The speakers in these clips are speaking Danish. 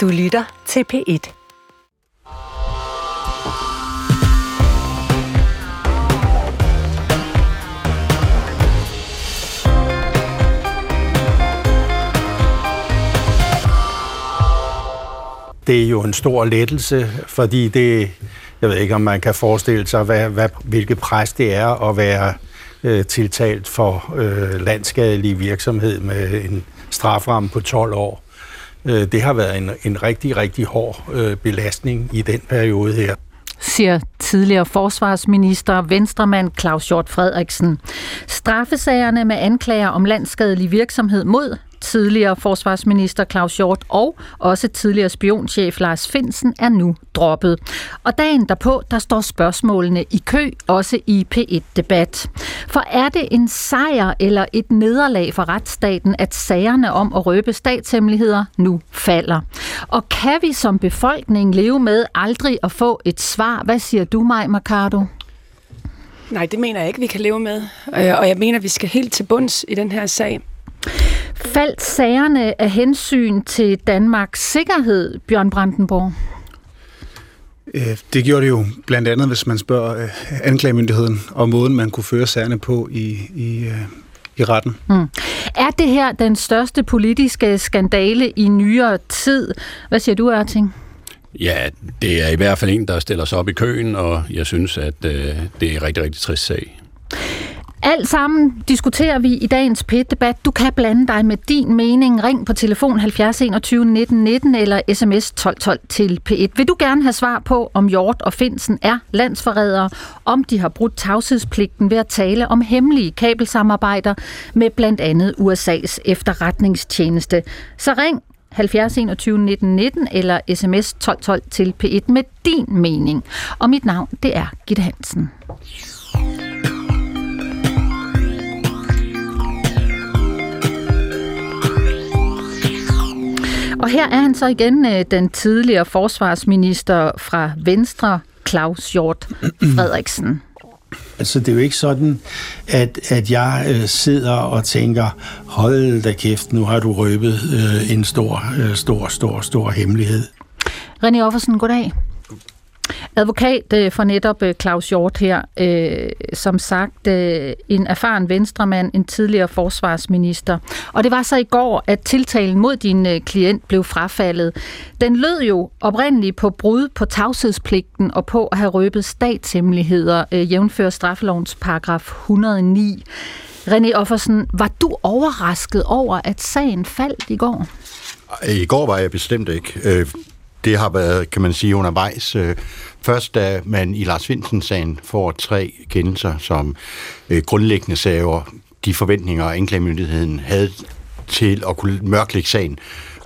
Du lytter til P1. det er jo en stor lettelse, fordi det, jeg ved ikke, om man kan forestille sig, hvad, hvad, hvilket pres det er at være øh, tiltalt for øh, landskadelig virksomhed med en straframme på 12 år. Øh, det har været en, en rigtig, rigtig hård øh, belastning i den periode her siger tidligere forsvarsminister Venstremand Claus Hjort Frederiksen. Straffesagerne med anklager om landskadelig virksomhed mod tidligere forsvarsminister Claus Hjort og også tidligere spionchef Lars Finsen er nu droppet. Og dagen derpå, der står spørgsmålene i kø, også i P1-debat. For er det en sejr eller et nederlag for retsstaten, at sagerne om at røbe statshemmeligheder nu falder? Og kan vi som befolkning leve med aldrig at få et svar? Hvad siger du, Maj Mercado? Nej, det mener jeg ikke, vi kan leve med. Øh, og jeg mener, vi skal helt til bunds i den her sag. Faldt sagerne af hensyn til Danmarks sikkerhed, Bjørn Brandenborg? Øh, det gjorde det jo blandt andet, hvis man spørger øh, anklagemyndigheden og måden, man kunne føre sagerne på i, i, øh, i retten. Mm. Er det her den største politiske skandale i nyere tid? Hvad siger du, Erting? Ja, det er i hvert fald en, der stiller sig op i køen, og jeg synes, at øh, det er en rigtig, rigtig trist sag. Alt sammen diskuterer vi i dagens PET-debat. Du kan blande dig med din mening. Ring på telefon 70 21 19 19 eller sms 12 12 til P1. Vil du gerne have svar på, om Hjort og Finsen er landsforrædere, om de har brudt tavshedspligten ved at tale om hemmelige kabelsamarbejder med blandt andet USA's efterretningstjeneste. Så ring 70 21 19 19 eller sms 12 12 til P1 med din mening. Og mit navn, det er Gitte Hansen. Og her er han så igen øh, den tidligere forsvarsminister fra Venstre, Claus Hjort Frederiksen. Altså, det er jo ikke sådan, at, at jeg øh, sidder og tænker, hold da kæft, nu har du røbet øh, en stor, øh, stor, stor, stor hemmelighed. René Offersen, goddag. Advokat øh, for netop øh, Claus Hjort her, øh, som sagt øh, en erfaren venstremand, en tidligere forsvarsminister. Og det var så i går, at tiltalen mod din øh, klient blev frafaldet. Den lød jo oprindeligt på brud på tavshedspligten og på at have røbet statshemmeligheder, øh, straffelovens paragraf 109. René Offersen, var du overrasket over, at sagen faldt i går? I går var jeg bestemt ikke. Øh, det har været, kan man sige, undervejs. Øh, først da man i Lars Finsen-sagen får tre kendelser, som øh, grundlæggende sager de forventninger, anklagemyndigheden havde til at kunne mørklægge sagen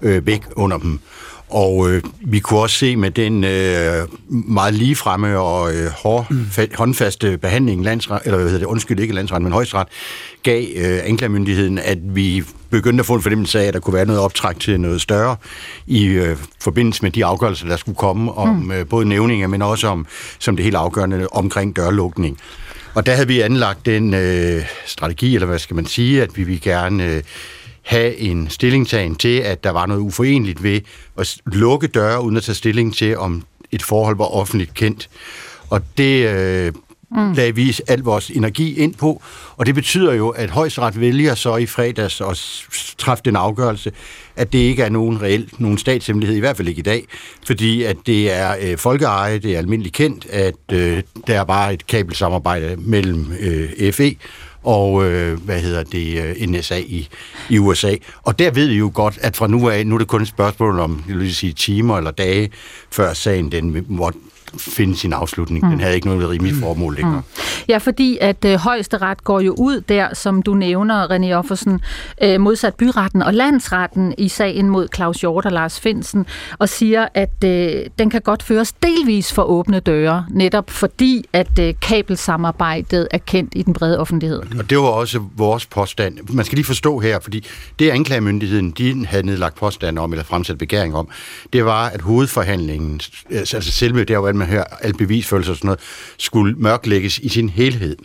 øh, væk under dem. Og øh, vi kunne også se med den øh, meget ligefremme og øh, hård, mm. håndfaste behandling, landsret, eller hvad hedder det, undskyld ikke landsret, men højesteret, gav øh, anklagemyndigheden, at vi begyndte at få en fornemmelse af, at der kunne være noget optræk til noget større i øh, forbindelse med de afgørelser, der skulle komme om mm. øh, både nævninger, men også om som det helt afgørende omkring dørlukning. Og der havde vi anlagt den øh, strategi, eller hvad skal man sige, at vi vil gerne øh, have en stillingtagen til, at der var noget uforeneligt ved at lukke døre, uden at tage stilling til, om et forhold var offentligt kendt. Og det øh, mm. lagde vi al vores energi ind på, og det betyder jo, at højesteret vælger så i fredags at træffe den afgørelse, at det ikke er nogen reelt, nogen statshemmelighed, i hvert fald ikke i dag, fordi at det er øh, folkeeje, det er almindeligt kendt, at øh, der er bare et kabelsamarbejde mellem øh, FE og øh, hvad hedder det, øh, NSA i, i USA. Og der ved vi jo godt, at fra nu af, nu er det kun et spørgsmål om, jeg vil sige, timer eller dage, før sagen den måtte finde sin afslutning. Mm. Den havde ikke noget rimeligt formål længere. Mm. Ja, fordi at øh, højesteret går jo ud der, som du nævner, René Offersen, øh, modsat byretten og landsretten i sagen mod Claus Hjort og Lars Finsen, og siger, at øh, den kan godt føres delvis for åbne døre, netop fordi, at øh, kabelsamarbejdet er kendt i den brede offentlighed. Og det var også vores påstand. Man skal lige forstå her, fordi det anklagemyndigheden, de havde nedlagt påstand om, eller fremsat begæring om, det var, at hovedforhandlingen, altså selve der, hvor man man hører al bevisfølelse og sådan noget, skulle mørklægges i sin helhed.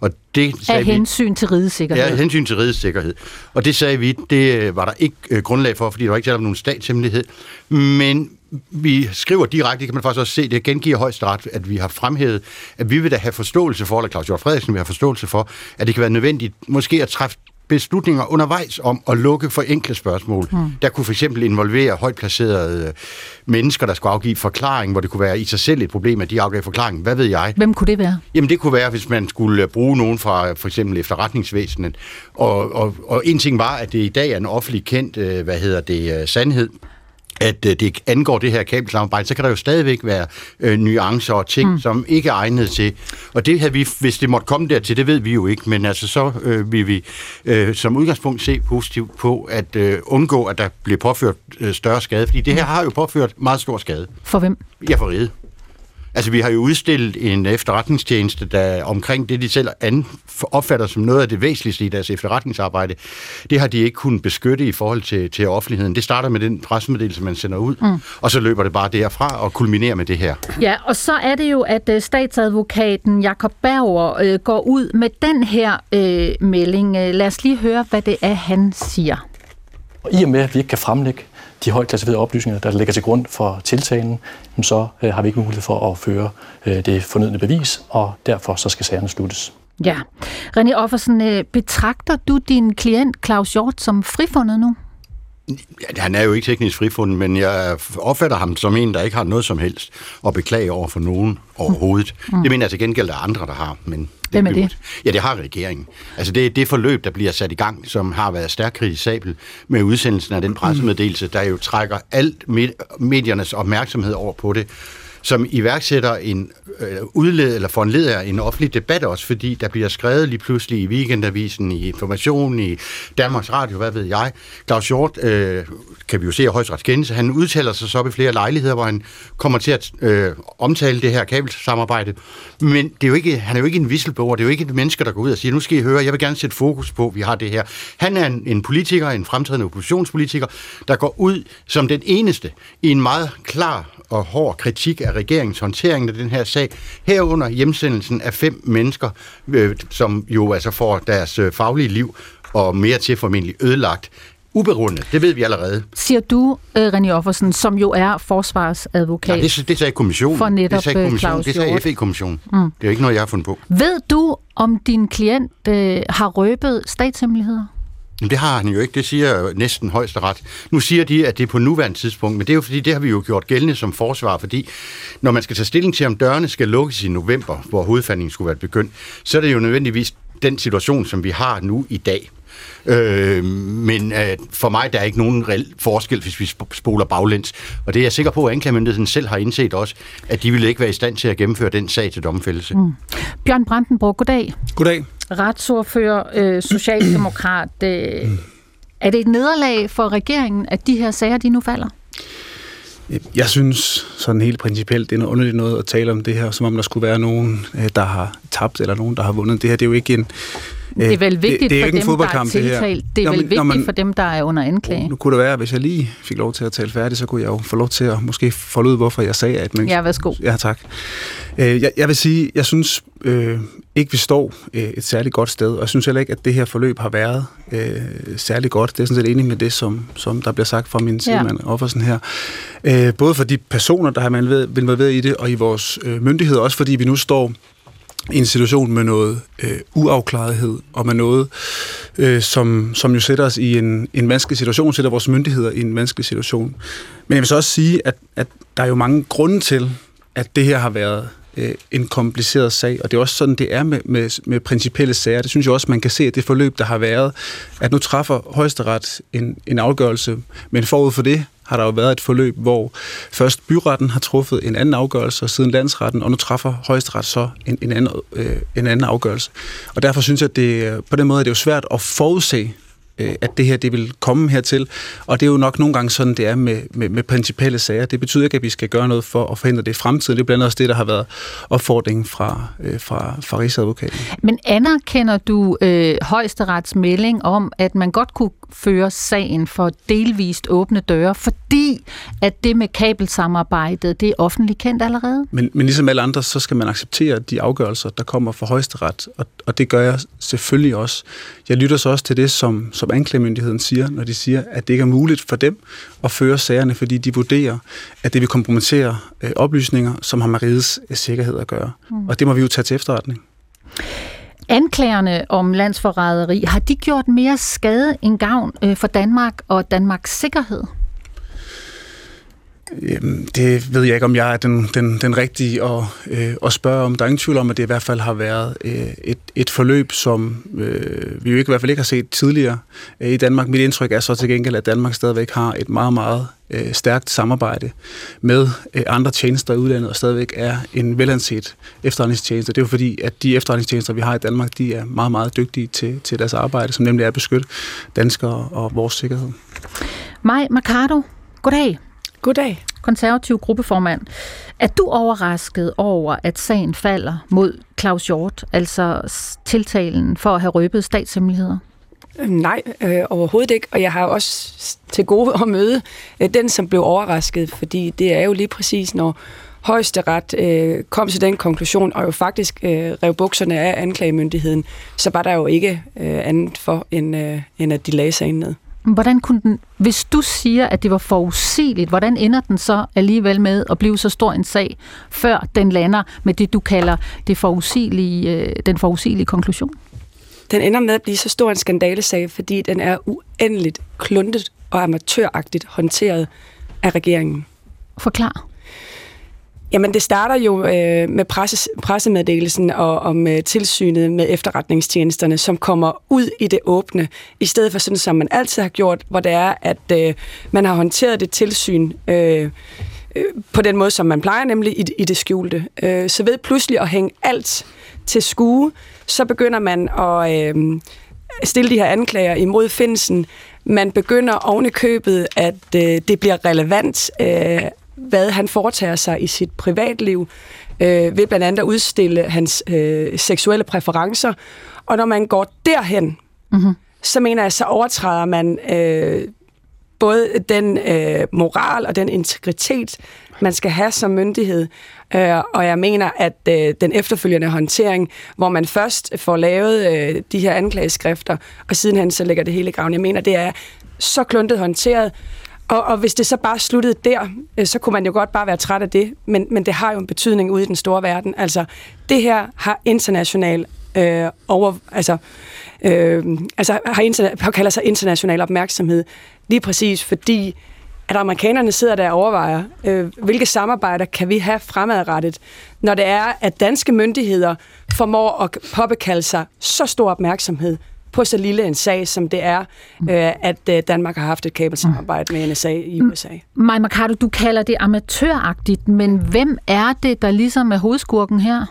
Og det sagde Af vi, hensyn til rigets sikkerhed. Ja, hensyn til rigets sikkerhed. Og det sagde vi, det var der ikke øh, grundlag for, fordi der var ikke tale om nogen statshemmelighed. Men vi skriver direkte, kan man faktisk også se, det gengiver højesteret, at vi har fremhævet, at vi vil da have forståelse for, eller Claus Hjort Frederiksen vil have forståelse for, at det kan være nødvendigt måske at træffe beslutninger undervejs om at lukke for enkle spørgsmål. Mm. Der kunne for eksempel involvere højt placerede øh, mennesker, der skulle afgive forklaring, hvor det kunne være i sig selv et problem, at de afgav forklaring. Hvad ved jeg? Hvem kunne det være? Jamen det kunne være, hvis man skulle øh, bruge nogen fra for eksempel efterretningsvæsenet. Og, og, og en ting var, at det i dag er en offentlig kendt, øh, hvad hedder det, sandhed, at øh, det angår det her kabelsamarbejde, så kan der jo stadigvæk være øh, nuancer og ting, mm. som ikke er egnet til. Og det havde vi, hvis det måtte komme dertil, det ved vi jo ikke, men altså så øh, vil vi øh, som udgangspunkt se positivt på at øh, undgå, at der bliver påført øh, større skade, fordi det her har jo påført meget stor skade. For hvem? Ja, for ride. Altså, vi har jo udstillet en efterretningstjeneste, der omkring det, de selv opfatter som noget af det væsentligste i deres efterretningsarbejde, det har de ikke kunnet beskytte i forhold til, til offentligheden. Det starter med den pressemeddelelse, man sender ud, mm. og så løber det bare derfra og kulminerer med det her. Ja, og så er det jo, at øh, statsadvokaten Jakob Berger øh, går ud med den her øh, melding. Øh, lad os lige høre, hvad det er, han siger. Og i og med, at vi ikke kan fremlægge de højt klassificerede oplysninger, der ligger til grund for tiltalen, så øh, har vi ikke mulighed for at føre øh, det fornødne bevis, og derfor så skal sagerne sluttes. Ja. René Offersen, øh, betragter du din klient Claus Hjort som frifundet nu? Han er jo ikke teknisk frifundet, men jeg opfatter ham som en, der ikke har noget som helst at beklage over for nogen overhovedet. Mm. Det mener jeg til gengæld, der er andre, der har. Men Hvem er det? Ja, det har regeringen. Altså det er det forløb, der bliver sat i gang, som har været stærkt kritisabel med udsendelsen af den pressemeddelelse, der jo trækker alt mediernes opmærksomhed over på det som iværksætter en øh, udled, eller foranleder en offentlig debat også, fordi der bliver skrevet lige pludselig i Weekendavisen, i Information, i Danmarks Radio, hvad ved jeg. Claus Hjort, øh, kan vi jo se af højstrets han udtaler sig så op i flere lejligheder, hvor han kommer til at øh, omtale det her kabelsamarbejde. Men det er jo ikke, han er jo ikke en whistleblower, det er jo ikke et menneske, der går ud og siger, nu skal I høre, jeg vil gerne sætte fokus på, at vi har det her. Han er en, en politiker, en fremtrædende oppositionspolitiker, der går ud som den eneste i en meget klar og hård kritik af regeringens håndtering af den her sag, herunder hjemsendelsen af fem mennesker, øh, som jo altså får deres øh, faglige liv og mere til formentlig ødelagt uberundet. Det ved vi allerede. Siger du, uh, René Offersen, som jo er forsvarsadvokat? Ja, det, det sagde kommissionen. For netop det sagde øh, kommissionen. Det sagde FE-kommissionen. Mm. Det er jo ikke noget, jeg har fundet på. Ved du, om din klient uh, har røbet statshemmeligheder? Men det har han jo ikke, det siger næsten højesteret. Nu siger de, at det er på nuværende tidspunkt, men det er jo fordi, det har vi jo gjort gældende som forsvar, fordi når man skal tage stilling til, om dørene skal lukkes i november, hvor hovedfandingen skulle være begyndt, så er det jo nødvendigvis den situation, som vi har nu i dag. Øh, men øh, for mig der er ikke nogen reel forskel, hvis vi spoler baglæns. Og det er jeg sikker på, at anklagemyndigheden selv har indset også, at de ville ikke være i stand til at gennemføre den sag til domfældelse. Mm. Bjørn Brandenborg, goddag. Goddag. Retsordfører, øh, socialdemokrat. Øh. Er det et nederlag for regeringen, at de her sager, de nu falder? Jeg synes sådan helt principielt, det er noget underligt noget at tale om det her, som om der skulle være nogen, øh, der har tabt, eller nogen, der har vundet. Det her det er jo ikke en, det er vel vigtigt det, det er for dem, der er tiltalt. Det, det er vel vigtigt man, for dem, der er under anklage. Nu kunne det være, at hvis jeg lige fik lov til at tale færdigt, så kunne jeg jo få lov til at måske folde ud, hvorfor jeg sagde, at man... Ja, værsgo. Ja, tak. Øh, jeg, jeg vil sige, jeg synes øh, ikke, vi står øh, et særligt godt sted, og jeg synes heller ikke, at det her forløb har været øh, særligt godt. Det er sådan set enig med det, som, som der bliver sagt fra min side, ja. Offersen her. Øh, både for de personer, der har været i det, og i vores øh, myndigheder, også fordi vi nu står i en situation med noget øh, uafklarethed og med noget, øh, som, som jo sætter os i en, en vanskelig situation, sætter vores myndigheder i en vanskelig situation. Men jeg vil så også sige, at, at der er jo mange grunde til, at det her har været øh, en kompliceret sag, og det er også sådan, det er med, med, med principielle sager. Det synes jeg også, man kan se, at det forløb, der har været, at nu træffer højesteret en, en afgørelse, men forud for det har der jo været et forløb, hvor først byretten har truffet en anden afgørelse, og siden landsretten, og nu træffer højesteret så en, en, anden, øh, en anden afgørelse. Og derfor synes jeg, at det, på den måde er det jo svært at forudse, øh, at det her det vil komme hertil. Og det er jo nok nogle gange sådan, det er med, med, med principelle sager. Det betyder ikke, at vi skal gøre noget for at forhindre det i fremtiden. Det er blandt andet også det, der har været opfordringen fra, øh, fra, fra Rigsadvokaten. Men anerkender du øh, højesterets melding om, at man godt kunne føre sagen for delvist åbne døre, fordi at det med kabelsamarbejdet, det er offentligt kendt allerede? Men, men ligesom alle andre, så skal man acceptere de afgørelser, der kommer fra højesteret, og, og det gør jeg selvfølgelig også. Jeg lytter så også til det, som, som anklagemyndigheden siger, når de siger, at det ikke er muligt for dem at føre sagerne, fordi de vurderer, at det vil kompromittere øh, oplysninger, som har med rigets øh, sikkerhed at gøre. Mm. Og det må vi jo tage til efterretning. Anklagerne om landsforræderi, har de gjort mere skade end gavn øh, for Danmark og Danmarks sikkerhed? Det ved jeg ikke, om jeg er den, den, den rigtige at, øh, at spørge om. Der er ingen tvivl om, at det i hvert fald har været øh, et, et forløb, som øh, vi jo ikke, i hvert fald ikke har set tidligere øh, i Danmark. Mit indtryk er så til gengæld, at Danmark stadigvæk har et meget, meget øh, stærkt samarbejde med øh, andre tjenester i udlandet, og stadigvæk er en velanset efterretningstjeneste. Det er jo fordi, at de efterretningstjenester, vi har i Danmark, de er meget, meget dygtige til, til deres arbejde, som nemlig er at beskytte danskere og vores sikkerhed. Maj Mercado, goddag. Goddag. Konservativ gruppeformand. Er du overrasket over, at sagen falder mod Claus Hjort, altså tiltalen for at have røbet statshemmeligheder? Nej, øh, overhovedet ikke. Og jeg har også til gode at møde øh, den, som blev overrasket, fordi det er jo lige præcis, når højesteret øh, kom til den konklusion, og jo faktisk øh, rev bukserne af anklagemyndigheden, så var der jo ikke øh, andet for, end, øh, end at de lagde sagen ned. Hvordan kunne den, hvis du siger, at det var forudsigeligt, hvordan ender den så alligevel med at blive så stor en sag, før den lander med det, du kalder det forudsigelige, øh, den forudsigelige konklusion? Den ender med at blive så stor en skandalesag, fordi den er uendeligt kluntet og amatøragtigt håndteret af regeringen. Forklar. Jamen, det starter jo øh, med presses, pressemeddelelsen og om øh, tilsynet med efterretningstjenesterne, som kommer ud i det åbne, i stedet for sådan, som man altid har gjort, hvor det er, at øh, man har håndteret det tilsyn øh, øh, på den måde, som man plejer, nemlig i, i det skjulte. Øh, så ved pludselig at hænge alt til skue, så begynder man at øh, stille de her anklager imod Finsen. Man begynder oven i købet, at øh, det bliver relevant øh, hvad han foretager sig i sit privatliv, øh, ved blandt andet at udstille hans øh, seksuelle præferencer. Og når man går derhen, mm-hmm. så mener jeg, så overtræder man øh, både den øh, moral og den integritet, man skal have som myndighed. Øh, og jeg mener, at øh, den efterfølgende håndtering, hvor man først får lavet øh, de her anklageskrifter, og sidenhen så lægger det hele i graven, jeg mener, det er så kluntet håndteret, og, og hvis det så bare sluttede der, øh, så kunne man jo godt bare være træt af det, men, men det har jo en betydning ude i den store verden. Altså, det her har international øh, over, altså, øh, altså har, interna- kalder sig international opmærksomhed, lige præcis fordi, at amerikanerne sidder der og overvejer, øh, hvilke samarbejder kan vi have fremadrettet, når det er, at danske myndigheder formår at påbekalde sig så stor opmærksomhed på så lille en sag, som det er, øh, at øh, Danmark har haft et kabelsamarbejde med NSA i USA. Maja Mercado, du kalder det amatøragtigt, men hvem er det, der ligesom er hovedskurken her?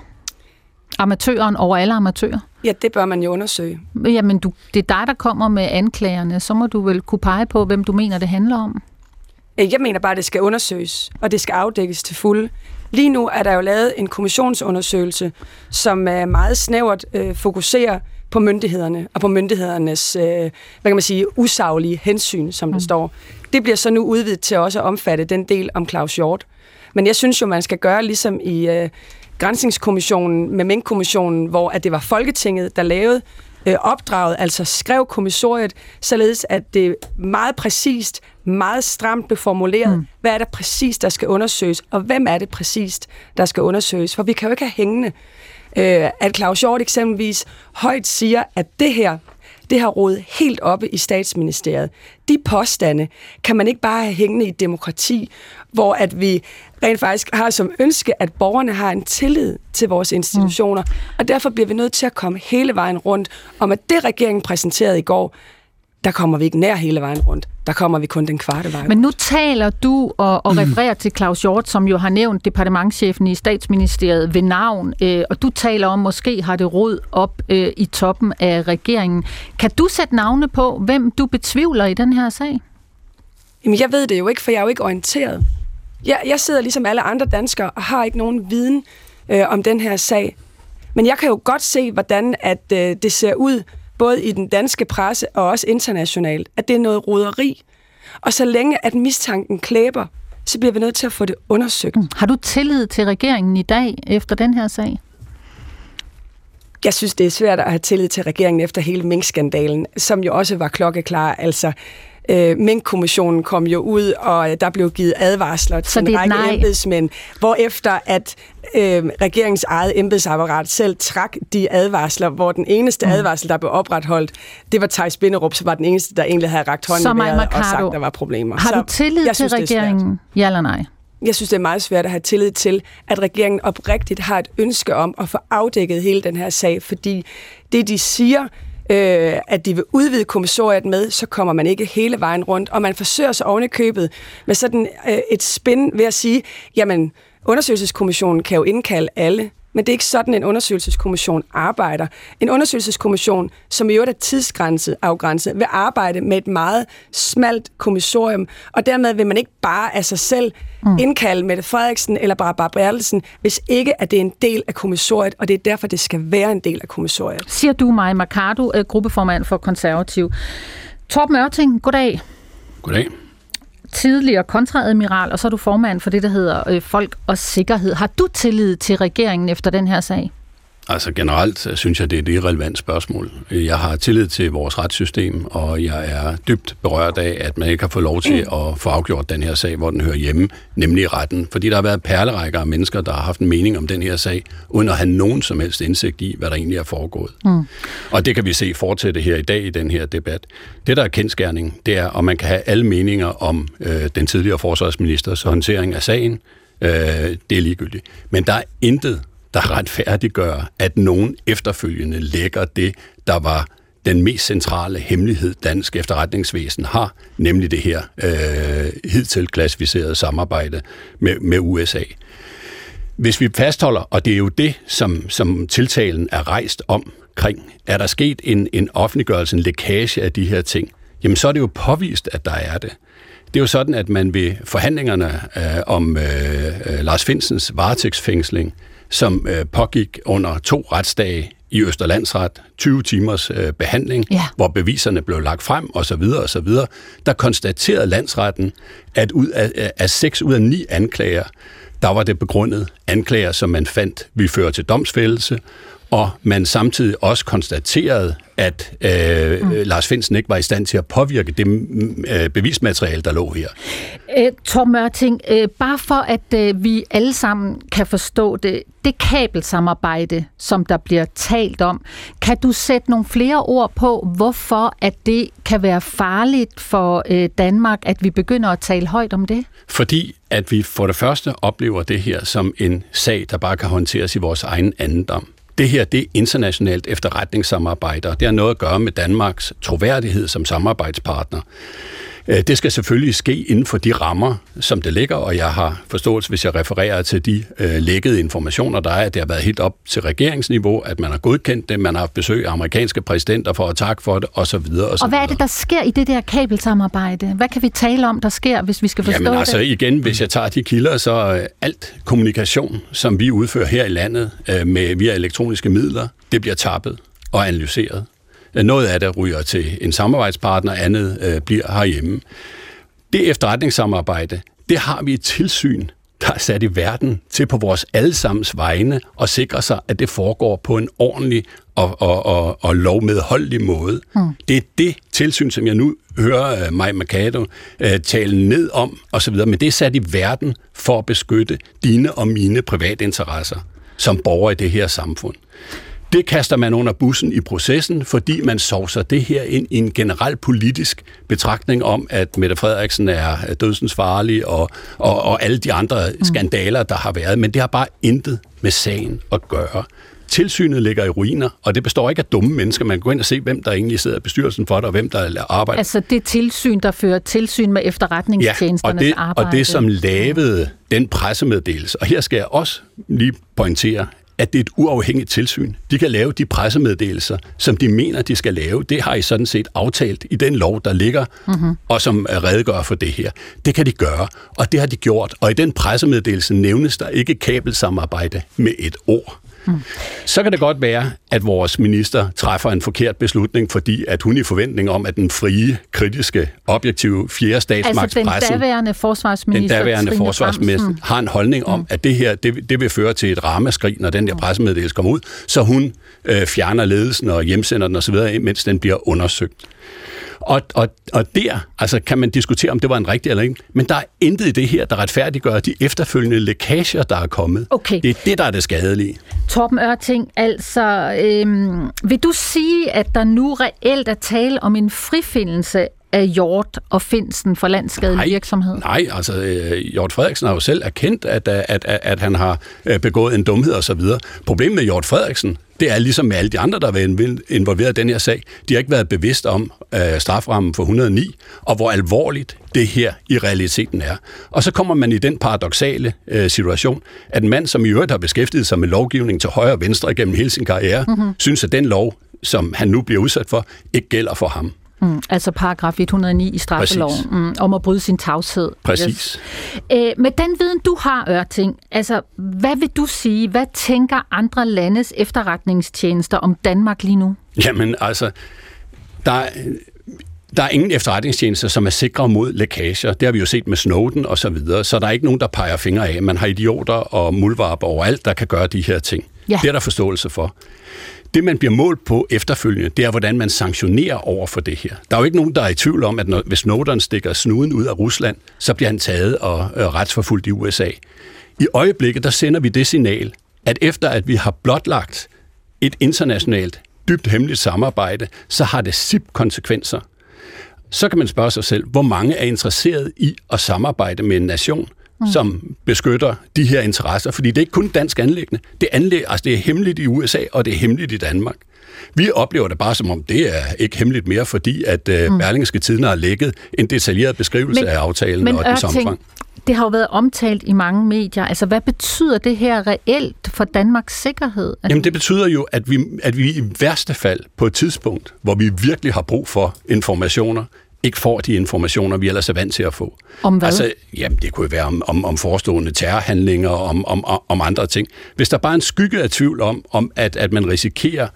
Amatøren over alle amatører? Ja, det bør man jo undersøge. Jamen, du, det er dig, der kommer med anklagerne. Så må du vel kunne pege på, hvem du mener, det handler om. Øh, jeg mener bare, at det skal undersøges, og det skal afdækkes til fuld. Lige nu er der jo lavet en kommissionsundersøgelse, som er meget snævert øh, fokuserer på myndighederne og på myndighedernes, øh, hvad kan man sige, usaglige hensyn, som mm. står. Det bliver så nu udvidet til også at omfatte den del om Claus Hjort. Men jeg synes jo, man skal gøre ligesom i øh, Grænsningskommissionen med Mink-kommissionen, hvor at det var Folketinget, der lavede øh, opdraget, altså skrev kommissoriet, således at det meget præcist, meget stramt blev formuleret, mm. hvad er det præcist, der skal undersøges, og hvem er det præcist, der skal undersøges. For vi kan jo ikke have hængende øh, at Claus Hjort eksempelvis højt siger, at det her, det har rodet helt oppe i statsministeriet. De påstande kan man ikke bare have hængende i et demokrati, hvor at vi rent faktisk har som ønske, at borgerne har en tillid til vores institutioner. Mm. Og derfor bliver vi nødt til at komme hele vejen rundt om, at det regeringen præsenterede i går, der kommer vi ikke nær hele vejen rundt. Der kommer vi kun den kvarte vej Men nu taler du og, og refererer til Claus Hjort, som jo har nævnt departementchefen i statsministeriet ved navn, øh, og du taler om, måske har det rod op øh, i toppen af regeringen. Kan du sætte navne på, hvem du betvivler i den her sag? Jamen, jeg ved det jo ikke, for jeg er jo ikke orienteret. Jeg, jeg sidder ligesom alle andre danskere og har ikke nogen viden øh, om den her sag. Men jeg kan jo godt se, hvordan at øh, det ser ud, både i den danske presse og også internationalt, at det er noget roderi. Og så længe at mistanken klæber, så bliver vi nødt til at få det undersøgt. Mm. Har du tillid til regeringen i dag efter den her sag? Jeg synes, det er svært at have tillid til regeringen efter hele Mink-skandalen, som jo også var klokkeklar. Altså, øh, Mink-kommissionen kom jo ud, og der blev givet advarsler til en række nej. embedsmænd, efter at øh, regeringens eget embedsapparat selv trak de advarsler, hvor den eneste mm. advarsel, der blev opretholdt, det var Thijs Binderup, så var den eneste, der egentlig havde rakt hånden i vejret og sagt, der var problemer. Har du tillid til synes, regeringen? Ja eller nej? Jeg synes, det er meget svært at have tillid til, at regeringen oprigtigt har et ønske om at få afdækket hele den her sag, fordi det, de siger, øh, at de vil udvide kommissoriet med, så kommer man ikke hele vejen rundt, og man forsøger sig oven i købet med sådan øh, et spin ved at sige, jamen, undersøgelseskommissionen kan jo indkalde alle, men det er ikke sådan, en undersøgelseskommission arbejder. En undersøgelseskommission, som i øvrigt er tidsgrænset, afgrænset, vil arbejde med et meget smalt kommissorium, og dermed vil man ikke bare af sig selv mm. indkalde Mette Frederiksen eller bare Barbara Bertelsen, hvis ikke at det er en del af kommissoriet, og det er derfor, det skal være en del af kommissoriet. Siger du mig, Mercado, øh, gruppeformand for Konservativ. Torben Ørting, goddag. Goddag tidligere kontraadmiral, og så er du formand for det, der hedder øh, Folk og Sikkerhed. Har du tillid til regeringen efter den her sag? Altså generelt øh, synes jeg, det er et irrelevant spørgsmål. Jeg har tillid til vores retssystem, og jeg er dybt berørt af, at man ikke har fået lov til at få afgjort den her sag, hvor den hører hjemme, nemlig retten. Fordi der har været perlerækker af mennesker, der har haft en mening om den her sag, uden at have nogen som helst indsigt i, hvad der egentlig er foregået. Mm. Og det kan vi se fortsætte her i dag i den her debat. Det, der er kendskærning, det er, om man kan have alle meninger om øh, den tidligere forsvarsministers håndtering af sagen. Øh, det er ligegyldigt. Men der er intet der retfærdiggør, at nogen efterfølgende lægger det, der var den mest centrale hemmelighed, dansk efterretningsvæsen har, nemlig det her øh, hidtil klassificerede samarbejde med, med USA. Hvis vi fastholder, og det er jo det, som, som tiltalen er rejst om, omkring, er der sket en, en offentliggørelse, en lækage af de her ting, jamen så er det jo påvist, at der er det. Det er jo sådan, at man ved forhandlingerne øh, om øh, øh Lars Finsens varetægtsfængsling som øh, pågik under to retsdage i Østerlandsret, 20 timers øh, behandling, ja. hvor beviserne blev lagt frem osv. osv. Der konstaterede landsretten, at ud af, af seks ud af ni anklager, der var det begrundet anklager, som man fandt vi føre til domsfældelse, og man samtidig også konstaterede, at øh, mm. Lars Finsen ikke var i stand til at påvirke det øh, bevismateriale, der lå her. Øh, Tom Mørting, øh, bare for at øh, vi alle sammen kan forstå det, det kabelsamarbejde, som der bliver talt om, kan du sætte nogle flere ord på, hvorfor at det kan være farligt for øh, Danmark, at vi begynder at tale højt om det? Fordi at vi for det første oplever det her som en sag, der bare kan håndteres i vores egen andendom. Det her, det er internationalt efterretningssamarbejde, og det har noget at gøre med Danmarks troværdighed som samarbejdspartner. Øh, det skal selvfølgelig ske inden for de rammer, som det ligger, og jeg har forståelse, hvis jeg refererer til de øh, lækkede informationer, der er, at det har været helt op til regeringsniveau, at man har godkendt det, man har haft besøg af amerikanske præsidenter for at takke for det, osv. Og, så videre, og, så og hvad er det, der sker i det der kabelsamarbejde? Hvad kan vi tale om, der sker, hvis vi skal forstå Jamen, det? altså igen, hvis jeg tager de kilder, så øh, alt kommunikation, som vi udfører her i landet øh, med via elektroniske midler, det bliver tappet og analyseret. Noget af det ryger til en samarbejdspartner, andet øh, bliver herhjemme. Det efterretningssamarbejde, det har vi et tilsyn, der er sat i verden til på vores allesammens vegne og sikre sig, at det foregår på en ordentlig og, og, og, og lovmedholdelig måde. Mm. Det er det tilsyn, som jeg nu hører uh, Maj Mercado uh, tale ned om osv., men det er sat i verden for at beskytte dine og mine private interesser som borger i det her samfund. Det kaster man under bussen i processen, fordi man sovser det her ind i en generel politisk betragtning om, at Mette Frederiksen er dødsens farlig og, og, og alle de andre mm. skandaler, der har været. Men det har bare intet med sagen at gøre. tilsynet ligger i ruiner, og det består ikke af dumme mennesker. Man kan gå ind og se, hvem der egentlig sidder i bestyrelsen for det, og hvem der arbejder. Altså det tilsyn, der fører tilsyn med efterretningstjenesternes ja, og det, arbejde. og det, som lavede den pressemeddelelse. Og her skal jeg også lige pointere, at det er et uafhængigt tilsyn. De kan lave de pressemeddelelser, som de mener, de skal lave. Det har I sådan set aftalt i den lov, der ligger, mm-hmm. og som redegør for det her. Det kan de gøre, og det har de gjort. Og i den pressemeddelelse nævnes der ikke kabelsamarbejde med et ord. Mm. Så kan det godt være, at vores minister træffer en forkert beslutning, fordi at hun i forventning om, at den frie, kritiske, objektive fjerde statsmagt Altså den daværende forsvarsminister, den daværende Trine forsvarsminister Bramsen. har en holdning om, at det her det, det vil føre til et ramaskrig, når den der pressemeddelelse kommer ud, så hun øh, fjerner ledelsen og hjemsender den osv., mens den bliver undersøgt. Og, og, og der altså, kan man diskutere, om det var en rigtig eller ikke. Men der er intet i det her, der retfærdiggør de efterfølgende lækager, der er kommet. Okay. Det er det, der er det skadelige. Torben Ørting, altså, øhm, vil du sige, at der nu reelt er tale om en frifindelse af Hjort og Finsen for landskadelig Nej, virksomhed? Nej, altså øh, Hjort Frederiksen har jo selv erkendt, at, at, at, at han har øh, begået en dumhed og så videre. Problemet med Hjort Frederiksen, det er ligesom med alle de andre, der har været involveret i den her sag. De har ikke været bevidst om øh, straframmen for 109, og hvor alvorligt det her i realiteten er. Og så kommer man i den paradoxale øh, situation, at en mand, som i øvrigt har beskæftiget sig med lovgivning til højre og venstre gennem hele sin karriere, mm-hmm. synes, at den lov, som han nu bliver udsat for, ikke gælder for ham. Mm, altså paragraf 109 i straffeloven, mm, om at bryde sin tavshed. Præcis. Yes. Æ, med den viden, du har, Ørting, altså, hvad vil du sige, hvad tænker andre landes efterretningstjenester om Danmark lige nu? Jamen, altså, der er, der er ingen efterretningstjenester, som er sikre mod lækager. Det har vi jo set med Snowden og så videre, så der er ikke nogen, der peger fingre af. Man har idioter og muldvarper overalt, der kan gøre de her ting. Ja. Det er der forståelse for. Det, man bliver målt på efterfølgende, det er, hvordan man sanktionerer over for det her. Der er jo ikke nogen, der er i tvivl om, at når, hvis Snowden stikker snuden ud af Rusland, så bliver han taget og øh, retsforfulgt i USA. I øjeblikket, der sender vi det signal, at efter at vi har blotlagt et internationalt, dybt hemmeligt samarbejde, så har det SIP-konsekvenser. Så kan man spørge sig selv, hvor mange er interesseret i at samarbejde med en nation, mm. som beskytter de her interesser. Fordi det er ikke kun dansk anlæggende. Det, anlæg, altså det er hemmeligt i USA, og det er hemmeligt i Danmark. Vi oplever det bare som om, det er ikke hemmeligt mere, fordi at uh, mm. Berlingske Tiden har lægget en detaljeret beskrivelse Men- af aftalen Men og Ørting, omfang. det har jo været omtalt i mange medier. Altså, hvad betyder det her reelt for Danmarks sikkerhed? Altså, Jamen det betyder jo, at vi, at vi i værste fald på et tidspunkt, hvor vi virkelig har brug for informationer, ikke får de informationer, vi ellers er vant til at få. Om hvad? Altså, jamen, det kunne jo være om, om, om forestående terrorhandlinger, om, om, om andre ting. Hvis der bare er en skygge af tvivl om, om at, at man risikerer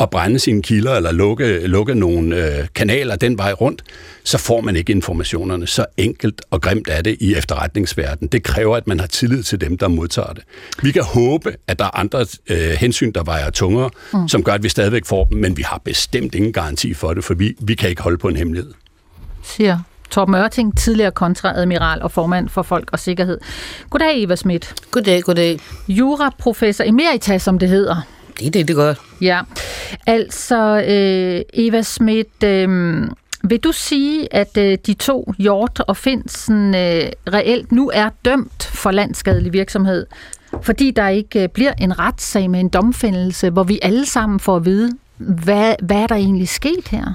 at brænde sine kilder eller lukke, lukke nogle øh, kanaler den vej rundt, så får man ikke informationerne. Så enkelt og grimt er det i efterretningsverdenen. Det kræver, at man har tillid til dem, der modtager det. Vi kan håbe, at der er andre øh, hensyn, der vejer tungere, mm. som gør, at vi stadigvæk får dem, men vi har bestemt ingen garanti for det, for vi, vi kan ikke holde på en hemmelighed. Siger Torben Ørting, tidligere kontraadmiral og formand for Folk og Sikkerhed. Goddag, Eva Schmidt. Goddag, goddag. Juraprofessor emeritus, som det hedder. Det er det, det gør. Ja, altså øh, Eva Schmidt, øh, vil du sige, at øh, de to, Hjort og Finsen, øh, reelt nu er dømt for landskadelig virksomhed, fordi der ikke øh, bliver en retssag med en domfældelse, hvor vi alle sammen får at vide, hvad, hvad er der egentlig sket her?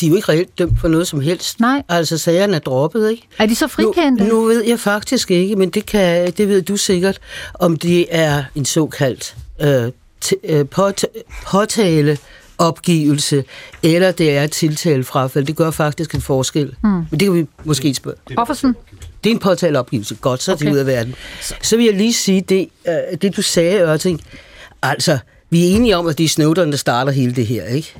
De er jo ikke reelt dømt for noget som helst. Nej. Altså, sagerne er droppet, ikke? Er de så frikendte? Nu, nu ved jeg faktisk ikke, men det, kan, det ved du sikkert, om det er en såkaldt øh, t- øh, pot- påtale opgivelse, eller det er et tiltalefrafald. Det gør faktisk en forskel. Mm. Men det kan vi måske spørge. Offersen? Det er en påtaleopgivelse. Godt, så er det Okay. ud af verden. Så vil jeg lige sige det, øh, det du sagde, Ørting. Altså, vi er enige om, at det er Snowden, der starter hele det her, ikke?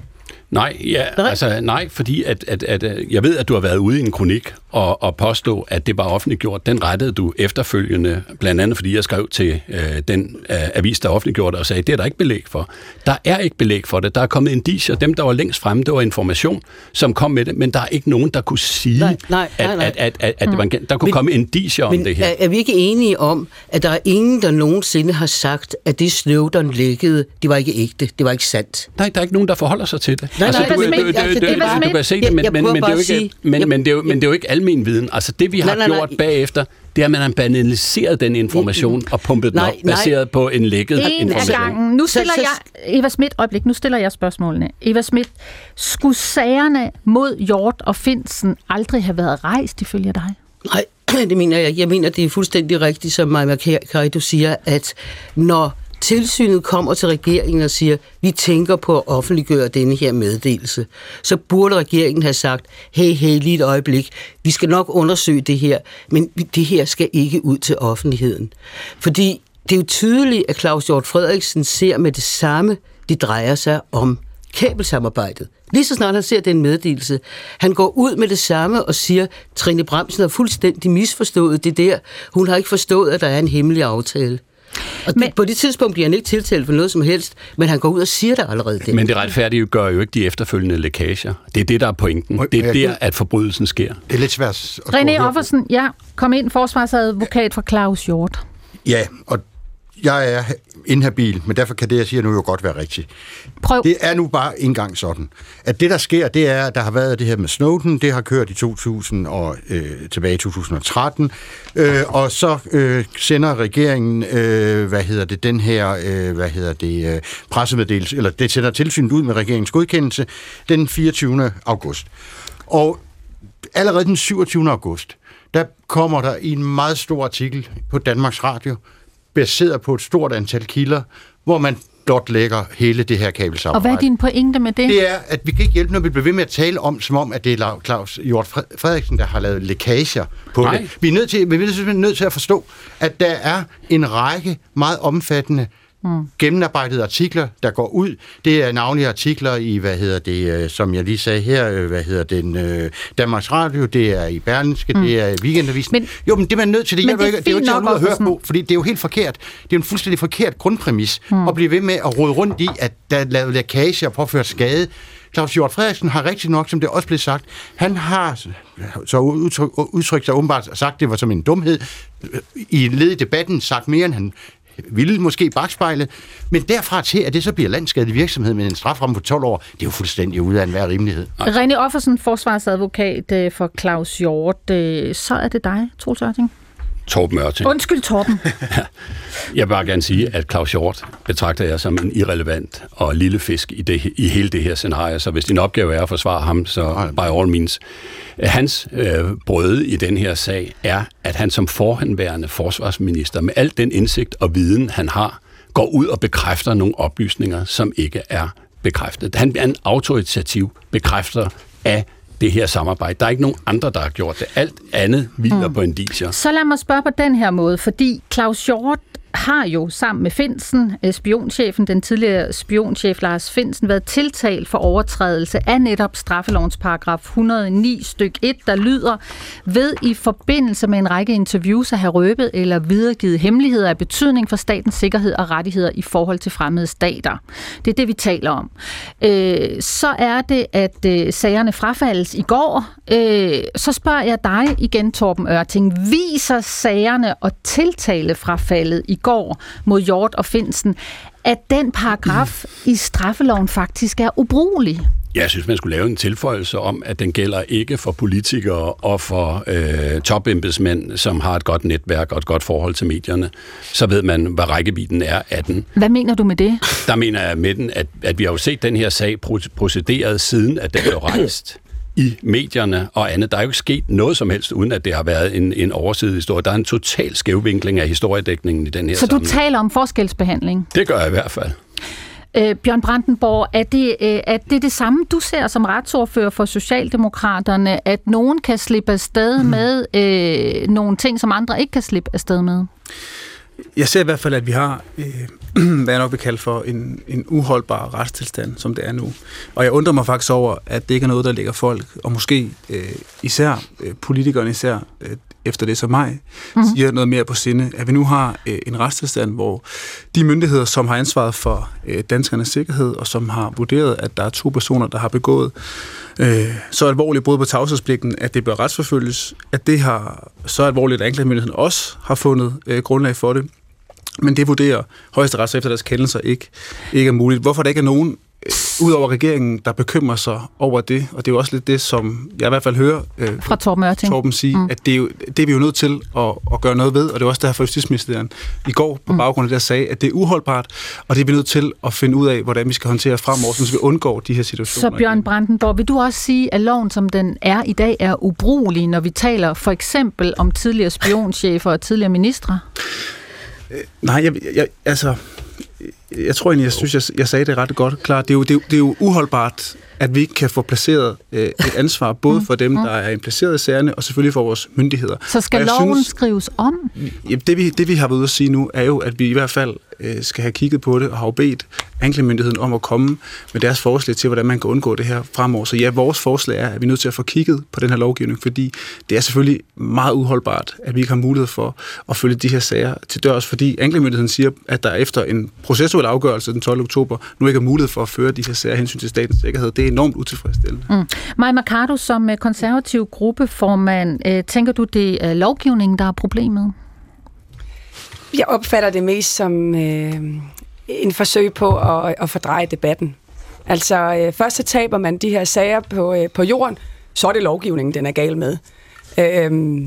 Nej, ja, Nej. altså nej, fordi at, at, at, øh, jeg ved, at du har været ude i en kronik og, og påstå, at det var offentliggjort. Den rettede du efterfølgende, blandt andet fordi jeg skrev til øh, den øh, avis, der offentliggjorde det, og sagde, det er der ikke belæg for. Der er ikke belæg for det. Der er kommet indicier. Dem, der var længst fremme, det var information, som kom med det, men der er ikke nogen, der kunne sige, Nej, nej, nej, at, nej. at, at, at, en, der kunne Men- komme indicier om Men det her. er, er vi ikke enige om, at der er ingen, der nogensinde har sagt, at det Snowden lækkede, det var ikke ægte, det var ikke sandt? Nej, der er ikke nogen, der forholder sig til det. Nej, nej, du, Eva du, du, altså, du, du, du Schmidt. kan se det, men det er jo ikke alle almen viden. Altså det, vi har Nej, nej, nej, gjort nej. bagefter, det er, at man har banaliseret den information og pumpet den Nej, op, nej. baseret på en lækket En af information. gangen. Nu Så- stiller så- jeg... Eva Schmidt, øjeblik, nu stiller jeg spørgsmålene. Eva Schmidt, skulle sagerne mod Hjort og Finsen aldrig have været rejst, ifølge dig? Nej, det mener jeg. Jeg mener, det er fuldstændig rigtigt, som Maja Carito siger, at når tilsynet kommer til regeringen og siger, vi tænker på at offentliggøre denne her meddelelse, så burde regeringen have sagt, hey, hey, lige et øjeblik, vi skal nok undersøge det her, men det her skal ikke ud til offentligheden. Fordi det er jo tydeligt, at Claus Hjort Frederiksen ser med det samme, det drejer sig om kabelsamarbejdet. Lige så snart han ser den meddelelse, han går ud med det samme og siger, Trine Bremsen har fuldstændig misforstået det der. Hun har ikke forstået, at der er en hemmelig aftale. Og men, Men- på det tidspunkt bliver han ikke tiltalt for noget som helst, men han går ud og siger det allerede der. Men det retfærdige gør jo ikke de efterfølgende lækager. Det er det, der er pointen. Det er der, at forbrydelsen sker. Det er lidt svært at René. Offersen, ja, kom ind, forsvarsadvokat for Claus Hjort. Ja, og jeg er inhabil, men derfor kan det, jeg siger nu, jo godt være rigtigt. Prøv. Det er nu bare engang sådan, at det, der sker, det er, at der har været det her med Snowden, det har kørt i 2000 og øh, tilbage i 2013, øh, og så øh, sender regeringen, øh, hvad hedder det, den her, øh, hvad hedder det, øh, pressemeddelelse, eller det sender tilsynet ud med regeringens godkendelse den 24. august. Og allerede den 27. august, der kommer der i en meget stor artikel på Danmarks Radio, baseret på et stort antal kilder, hvor man blot lægger hele det her Og kabelsamarbejde. hvad er din pointe med det? Det er, at vi kan ikke hjælpe, når vi bliver ved med at tale om, som om, at det er Claus Hjort Fre- Frederiksen, der har lavet lækager på Nej. det. Vi er, nødt til, vi er simpelthen nødt til at forstå, at der er en række meget omfattende mm. gennemarbejdede artikler, der går ud. Det er navnlige artikler i, hvad hedder det, øh, som jeg lige sagde her, øh, hvad hedder den, øh, Danmarks Radio, det er i Berlinske, mm. det er i Weekendavisen. Men- jo, men det er man nødt til, det, Men det er ikke, det er jo ikke at høre på, fordi det er jo helt forkert. Det er en fuldstændig forkert grundpræmis mm. at blive ved med at rode rundt i, at der er lavet lækage og påført skade. Claus Hjort Frederiksen har rigtig nok, som det også blev sagt, han har så udtryk, udtrykt sig åbenbart sagt, det var som en dumhed, i led i debatten sagt mere, end han ville måske bagspejle, bagspejlet, men derfra til, at det så bliver landskadelig virksomhed med en straframme på 12 år, det er jo fuldstændig ude af enhver rimelighed. René Offersen, forsvarsadvokat øh, for Claus Hjort. Øh, så er det dig, Troels Ørting. Torben Ørting. Undskyld, Torben. Jeg vil bare gerne sige, at Claus Hjort betragter jeg som en irrelevant og lille fisk i, det, i hele det her scenarie. Så hvis din opgave er at forsvare ham, så by all means. Hans øh, brøde i den her sag er, at han som forhenværende forsvarsminister, med al den indsigt og viden, han har, går ud og bekræfter nogle oplysninger, som ikke er bekræftet. Han er en autoritativ bekræfter af det her samarbejde. Der er ikke nogen andre, der har gjort det. Alt andet hviler mm. på indicier. Så lad mig spørge på den her måde, fordi Claus Hjort har jo sammen med Finsen, øh, spionchefen, den tidligere spionchef Lars Finsen, været tiltalt for overtrædelse af netop straffelovens paragraf 109 styk 1, der lyder ved i forbindelse med en række interviews at have røbet eller videregivet hemmeligheder af betydning for statens sikkerhed og rettigheder i forhold til fremmede stater. Det er det, vi taler om. Øh, så er det, at øh, sagerne frafaldes i går. Øh, så spørger jeg dig igen, Torben Ørting. Viser sagerne og tiltalefrafaldet i går mod Hjort og Finsen, at den paragraf i straffeloven faktisk er ubrugelig? Jeg synes, man skulle lave en tilføjelse om, at den gælder ikke for politikere og for øh, topembedsmænd, som har et godt netværk og et godt forhold til medierne. Så ved man, hvad rækkevidden er af den. Hvad mener du med det? Der mener jeg med den, at, at vi har jo set den her sag pro- procederet siden, at den blev rejst i medierne og andet. Der er jo ikke sket noget som helst, uden at det har været en, en oversidig historie. Der er en total skævvinkling af historiedækningen i den her Så du sammenhæng. taler om forskelsbehandling. Det gør jeg i hvert fald. Øh, Bjørn Brandenborg, er det, øh, er det det samme, du ser som retsordfører for Socialdemokraterne, at nogen kan slippe afsted med øh, nogle ting, som andre ikke kan slippe afsted med? Jeg ser i hvert fald, at vi har, øh, hvad jeg nok vil kalde for, en, en uholdbar retstilstand, som det er nu. Og jeg undrer mig faktisk over, at det ikke er noget, der ligger folk, og måske øh, især øh, politikerne især, øh, efter det som mig, mm-hmm. siger noget mere på sinde, at vi nu har øh, en retstilstand, hvor de myndigheder, som har ansvaret for øh, danskernes sikkerhed, og som har vurderet, at der er to personer, der har begået øh, så alvorligt brud på tavshedspligten, at det bør retsforfølges, at det har så alvorligt, at anklagemyndigheden også har fundet øh, grundlag for det. Men det vurderer højesterets efter deres kendelser ikke, ikke er muligt. Hvorfor der ikke er nogen ud over regeringen, der bekymrer sig over det, og det er jo også lidt det, som jeg i hvert fald hører øh, Fra Torben Ørting. Torben sige, mm. at det er, jo, det er vi jo nødt til at, at gøre noget ved, og det er også derfor, justitsministeren i går på baggrund af det, der sagde, at det er uholdbart, og det er vi nødt til at finde ud af, hvordan vi skal håndtere fremover, så vi undgår de her situationer. Så Bjørn Brandenborg, vil du også sige, at loven, som den er i dag, er ubrugelig, når vi taler for eksempel om tidligere spionchefer og tidligere ministre? Nej, jeg, jeg, altså, jeg tror egentlig, jeg synes, jeg, jeg sagde det ret godt klart. Det er jo, det er, jo- det er jo uholdbart, at vi ikke kan få placeret øh, et ansvar, både for dem, der er impliceret i sagerne, og selvfølgelig for vores myndigheder. Så skal loven synes- skrives om? Ja, det, vi, det vi har været ude at sige nu, er jo, at vi i hvert fald øh, skal have kigget på det og har jo bedt anklagemyndigheden om at komme med deres forslag til, hvordan man kan undgå det her fremover. Så ja, vores forslag er, at vi er nødt til at få kigget på den her lovgivning, fordi det er selvfølgelig meget uholdbart, at vi ikke har mulighed for at følge de her sager til dørs, fordi anklagemyndigheden siger, at der efter en processuel afgørelse den 12. oktober nu ikke er mulighed for at føre de her sager hensyn til statens sikkerhed. Det er enormt utilfredsstillende. Mm. Maja Mercado, som øh, konservativ gruppeformand, øh, tænker du, det er lovgivningen, der er problemet? Jeg opfatter det mest som øh, en forsøg på at, at fordreje debatten. Altså, øh, først så taber man de her sager på, øh, på jorden, så er det lovgivningen, den er gal med. Øh,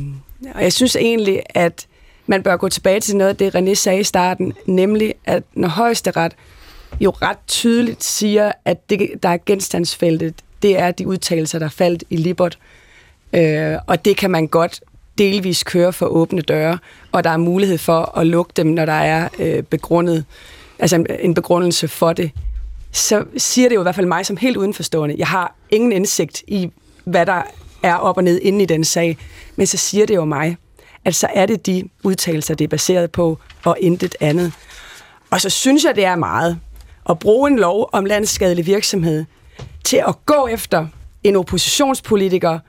og jeg synes egentlig, at man bør gå tilbage til noget af det, René sagde i starten, nemlig at når højesteret jo ret tydeligt siger, at det, der er genstandsfeltet, det er de udtalelser, der faldt i Libert. Øh, og det kan man godt delvis kører for åbne døre, og der er mulighed for at lukke dem, når der er øh, begrundet, altså en, en begrundelse for det. Så siger det jo i hvert fald mig som helt udenforstående. Jeg har ingen indsigt i, hvad der er op og ned inde i den sag, men så siger det jo mig, at så er det de udtalelser, det er baseret på, og intet andet. Og så synes jeg, det er meget at bruge en lov om landsskadelig virksomhed til at gå efter en oppositionspolitiker,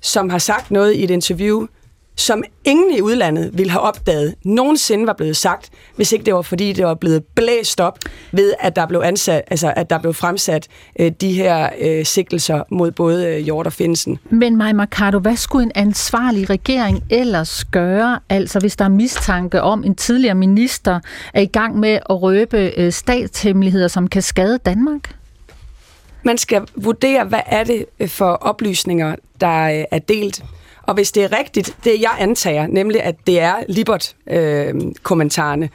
som har sagt noget i et interview, som ingen i udlandet ville have opdaget nogensinde var blevet sagt, hvis ikke det var fordi, det var blevet blæst op ved, at der blev, ansat, altså, at der blev fremsat øh, de her øh, sigtelser mod både øh, Hjort og Finsen. Men Maja Mercado, hvad skulle en ansvarlig regering ellers gøre, altså hvis der er mistanke om en tidligere minister er i gang med at røbe øh, statshemmeligheder, som kan skade Danmark? Man skal vurdere, hvad er det øh, for oplysninger, der øh, er delt. Og hvis det er rigtigt, det jeg antager, nemlig at det er Libert-kommentarerne,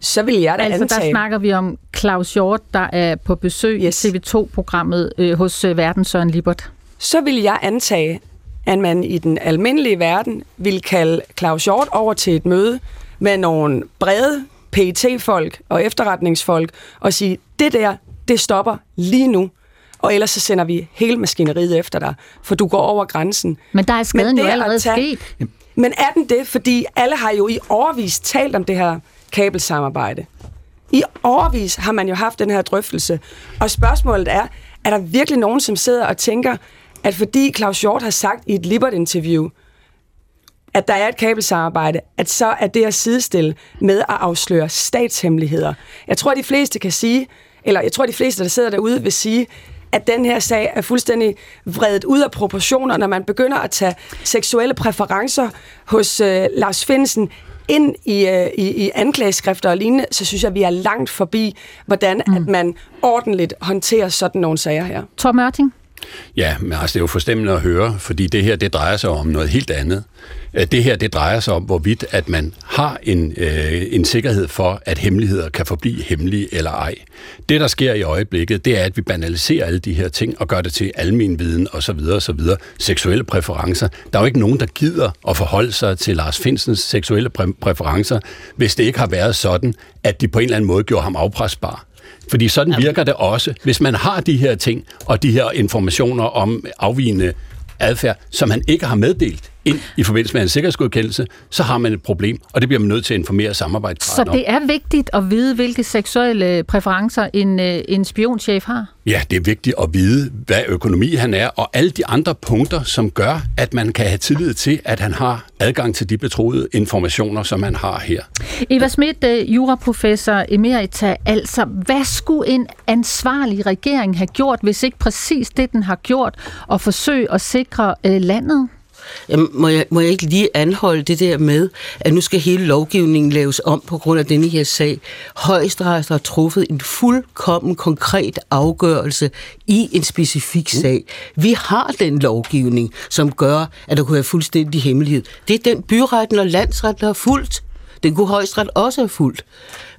så vil jeg da Altså antage... der snakker vi om Claus Hjort, der er på besøg yes. i TV2-programmet øh, hos øh, Verden Søren Libert. så vil jeg antage, at man i den almindelige verden vil kalde Claus Hjort over til et møde med nogle brede PET-folk og efterretningsfolk og sige, det der, det stopper lige nu. Og ellers så sender vi hele maskineriet efter dig, for du går over grænsen. Men der er skaden det jo at allerede tage- sket. Men er den det? Fordi alle har jo i overvis talt om det her kabelsamarbejde. I overvis har man jo haft den her drøftelse. Og spørgsmålet er, er der virkelig nogen, som sidder og tænker, at fordi Claus Hjort har sagt i et Libert-interview, at der er et kabelsamarbejde, at så er det at sidestille med at afsløre statshemmeligheder. Jeg tror, de fleste kan sige, eller jeg tror, de fleste, der sidder derude, vil sige, at den her sag er fuldstændig vredet ud af proportioner, når man begynder at tage seksuelle præferencer hos øh, Lars Finsen ind i, øh, i, i anklageskrifter og lignende, så synes jeg, vi er langt forbi, hvordan mm. at man ordentligt håndterer sådan nogle sager her. Tom Ørting? Ja, men altså, det er jo forstemmende at høre, fordi det her, det drejer sig om noget helt andet. Øh, Det her, det drejer sig om, hvorvidt at man har en, øh, en sikkerhed for, at hemmeligheder kan forblive hemmelige eller ej. Det, der sker i øjeblikket, det er, at vi banaliserer alle de her ting og gør det til almen viden osv. osv. Seksuelle præferencer. Der er jo ikke nogen, der gider at forholde sig til Lars Finsens seksuelle præ- præferencer, hvis det ikke har været sådan, at de på en eller anden måde gjorde ham afpresbar. Fordi sådan virker det også. Hvis man har de her ting og de her informationer om afvigende adfærd, som han ikke har meddelt ind i forbindelse med en sikkerhedsgodkendelse, så har man et problem, og det bliver man nødt til at informere Så samarbejdspartnere om. det er vigtigt at vide, hvilke seksuelle præferencer en, øh, en spionchef har? Ja, det er vigtigt at vide, hvad økonomi han er, og alle de andre punkter, som gør, at man kan have tillid til, at han har adgang til de betroede informationer, som han har her. Eva Schmidt, øh, juraprofessor emerita, altså hvad skulle en ansvarlig regering have gjort, hvis ikke præcis det, den har gjort, og forsøge at sikre øh, landet? Jamen, må, jeg, må jeg ikke lige anholde det der med, at nu skal hele lovgivningen laves om på grund af denne her sag. Højesteret har truffet en fuldkommen konkret afgørelse i en specifik sag. Vi har den lovgivning, som gør, at der kunne være fuldstændig hemmelighed. Det er den byretten og landsretten har fulgt. Den kunne højesteret også have fulgt.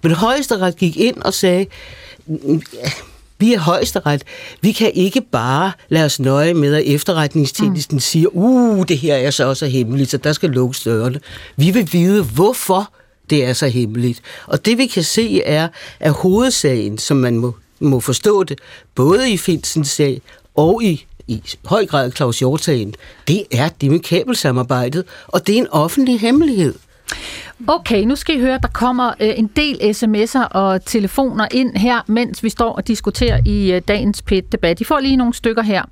Men højesteret gik ind og sagde, vi er højesteret. Vi kan ikke bare lade os nøje med, at efterretningstjenesten mm. siger, uh, det her er så også hemmeligt, så der skal lukkes dørene. Vi vil vide, hvorfor det er så hemmeligt. Og det vi kan se er, at hovedsagen, som man må, må forstå det, både i Finsens sag og i i høj grad Claus Hjortagen, det er det med kabelsamarbejdet, og det er en offentlig hemmelighed. Okay, nu skal I høre, der kommer øh, en del sms'er og telefoner ind her, mens vi står og diskuterer i øh, dagens PET-debat. I får lige nogle stykker her.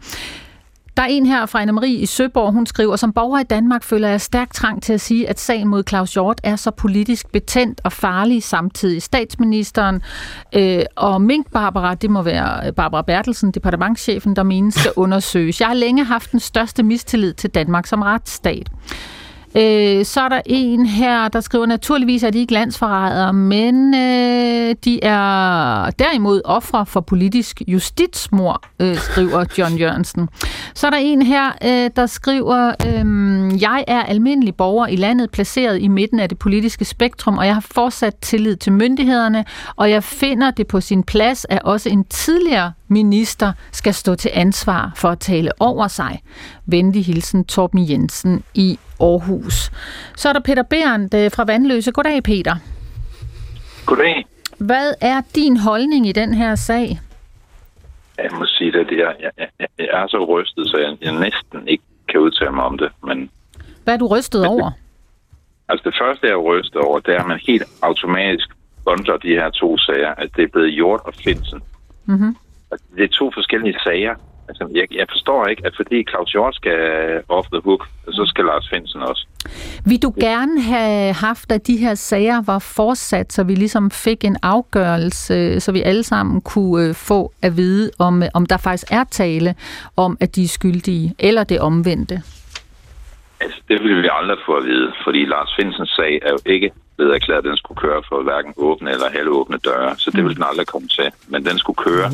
Der er en her fra Anna-Marie i Søborg, hun skriver, som borger i Danmark føler jeg stærkt trang til at sige, at sagen mod Claus Hjort er så politisk betændt og farlig samtidig. Statsministeren øh, og Mink Barbara, det må være øh, Barbara Bertelsen, departementchefen, der menes skal undersøges. Jeg har længe haft den største mistillid til Danmark som retsstat. Øh, så er der en her, der skriver, naturligvis er de ikke landsforrædere, men øh, de er derimod ofre for politisk justitsmor, øh, skriver John Jørgensen. Så er der en her, øh, der skriver, øh, jeg er almindelig borger i landet, placeret i midten af det politiske spektrum, og jeg har fortsat tillid til myndighederne, og jeg finder det på sin plads, at også en tidligere minister skal stå til ansvar for at tale over sig. Venlig hilsen Torben Jensen i Aarhus. Så er der Peter Berndt fra Vandløse. Goddag, Peter. Goddag. Hvad er din holdning i den her sag? Jeg må sige, at jeg, jeg, jeg, jeg er så rystet, så jeg, jeg næsten ikke kan udtale mig om det. Men, Hvad er du rystet men, over? Altså det første, jeg er rystet over, det er, at man helt automatisk bundler de her to sager, at det er blevet Hjort og Finsen. Mm-hmm. Det er to forskellige sager. Altså, jeg, jeg forstår ikke, at fordi Claus Hjort skal off the hook, så skal Lars Finsen også. Vil du gerne have haft, at de her sager var fortsat, så vi ligesom fik en afgørelse, så vi alle sammen kunne øh, få at vide, om, øh, om der faktisk er tale om, at de er skyldige, eller det omvendte? Altså, det ville vi aldrig få at vide, fordi Lars Finsens sag er jo ikke blevet erklæret, at den skulle køre for hverken åbne eller halvåbne døre, så det ville den aldrig komme til. Men den skulle køre.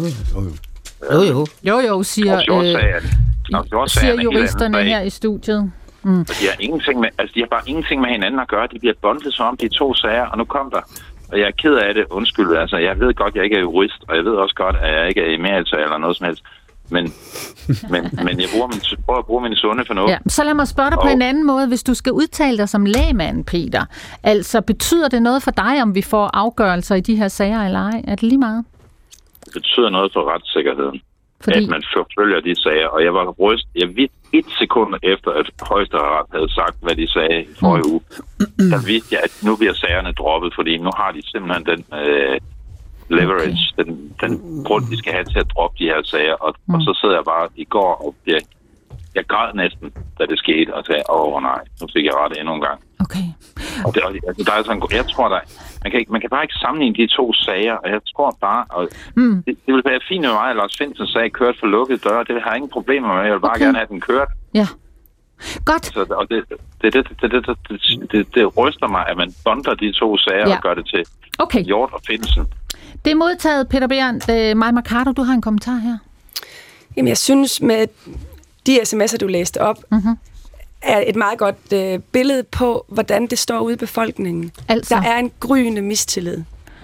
Jo, jo. Jo, jo, siger, øh, siger juristerne her i studiet. Mm. De har, ingenting med, altså, de har bare ingenting med hinanden at gøre. De bliver bundet som om de to sager, og nu kom der. Og jeg er ked af det, undskyld. Altså, jeg ved godt, at jeg ikke er jurist, og jeg ved også godt, at jeg ikke er emerita eller noget som helst. Men, men, men jeg bruger min, prøver at bruge min sunde fornuft. Ja, så lad mig spørge dig og... på en anden måde. Hvis du skal udtale dig som lægmand, Peter, altså betyder det noget for dig, om vi får afgørelser i de her sager eller ej? Er det lige meget? Det betyder noget for retssikkerheden. Fordi... At man forfølger de sager. Og jeg var ryst, jeg vidste et sekund efter, at højesteret havde sagt, hvad de sagde i forrige mm. uge. Der vidste jeg, at nu bliver sagerne droppet, fordi nu har de simpelthen den øh, leverage, okay. den, den grund, de skal have til at droppe de her sager. Og, mm. og så sidder jeg bare i går og bliver jeg græd næsten, da det skete, og sagde, åh oh, nej, nu fik jeg ret endnu en gang. Okay. Og det, altså, der er sådan, jeg tror, der, man, kan, man kan bare ikke sammenligne de to sager, og jeg tror bare, og mm. det, det vil være fint med mig, at Lars Finsen sag kørt for lukkede døre, det har jeg ingen problemer med, jeg vil bare okay. gerne have den kørt. Ja. Godt. Så, og det, det, det, det, det, det, det, det ryster mig, at man bonder de to sager ja. og gør det til okay. Hjort og Finsen. Det er modtaget, Peter Bjørn. Øh, Maja Mercado, du har en kommentar her. Jamen, jeg synes med de sms'er, du læste op, mm-hmm. er et meget godt øh, billede på, hvordan det står ude i befolkningen. Altså. Der er en gryende mistillid.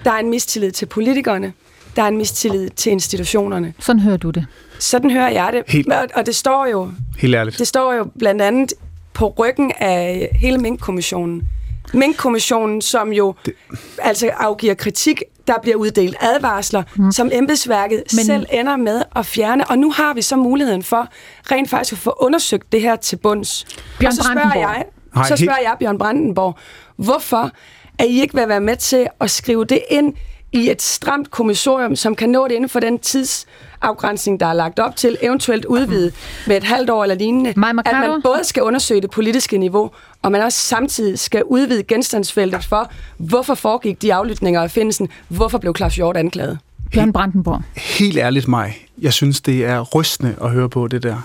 Der er en mistillid til politikerne. Der er en mistillid til institutionerne. Sådan hører du det. Sådan hører jeg det. Helt, og, og det står jo... Helt ærligt. Det står jo blandt andet på ryggen af hele Mink-kommissionen. Mink-kommissionen, som jo det... altså afgiver kritik der bliver uddelt advarsler, mm. som embedsværket Men... selv ender med at fjerne. Og nu har vi så muligheden for rent faktisk at få undersøgt det her til bunds. Bjørn og så spørger jeg, så spørger jeg Bjørn Brandenborg, hvorfor er I ikke vil være med til at skrive det ind i et stramt kommissorium, som kan nå det inden for den tidsafgrænsning, der er lagt op til, eventuelt udvide med et halvt år eller lignende, at man både skal undersøge det politiske niveau, og man også samtidig skal udvide genstandsfeltet for, hvorfor foregik de aflytninger af findelsen, hvorfor blev Claus Hjort anklaget? Bjørn Brandenborg. Helt ærligt mig, jeg synes, det er rystende at høre på det der.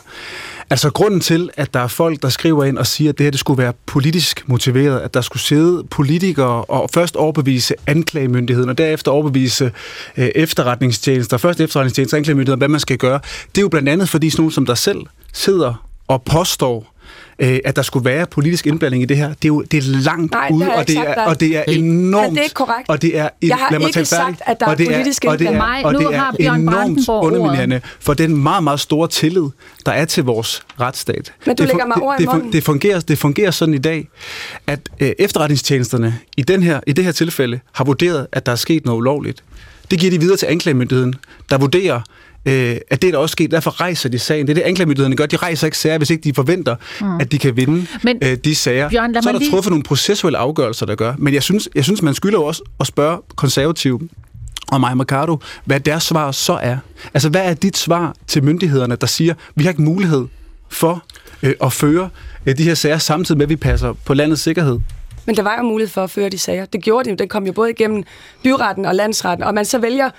Altså grunden til, at der er folk, der skriver ind og siger, at det her det skulle være politisk motiveret, at der skulle sidde politikere og først overbevise anklagemyndigheden, og derefter overbevise øh, efterretningstjenester, først efterretningstjenester og anklagemyndigheden, hvad man skal gøre, det er jo blandt andet fordi sådan nogen som der selv sidder og påstår, øh, at der skulle være politisk indblanding i det her. Det er jo det er langt Nej, ude, det og det, er, og det er enormt... Men det er ikke korrekt. Og det er, jeg har lad mig ikke sagt, færdig. at der og er det politisk og det er, indblanding. og nu det har er Bjørn enormt Brandenborg ordet. underminerende for den meget, meget store tillid, der er til vores retsstat. Men du det, lægger mig ord i det, munden. det, fungerer, det fungerer sådan i dag, at øh, efterretningstjenesterne i, den her, i det her tilfælde har vurderet, at der er sket noget ulovligt. Det giver de videre til anklagemyndigheden, der vurderer, øh, at det er der også sket. Derfor rejser de sagen. Det er det, anklagemyndigheden gør. De rejser ikke sager, hvis ikke de forventer, mm. at de kan vinde Men, øh, de sager. Bjørn, lad Så er der lige- truffet nogle processuelle afgørelser, der gør. Men jeg synes, jeg synes man skylder jo også at spørge konservative og Maja Mercado, hvad deres svar så er. Altså, hvad er dit svar til myndighederne, der siger, vi har ikke mulighed for øh, at føre øh, de her sager, samtidig med, at vi passer på landets sikkerhed? Men der var jo mulighed for at føre de sager. Det gjorde de jo. Den kom jo både igennem byretten og landsretten, og man så vælger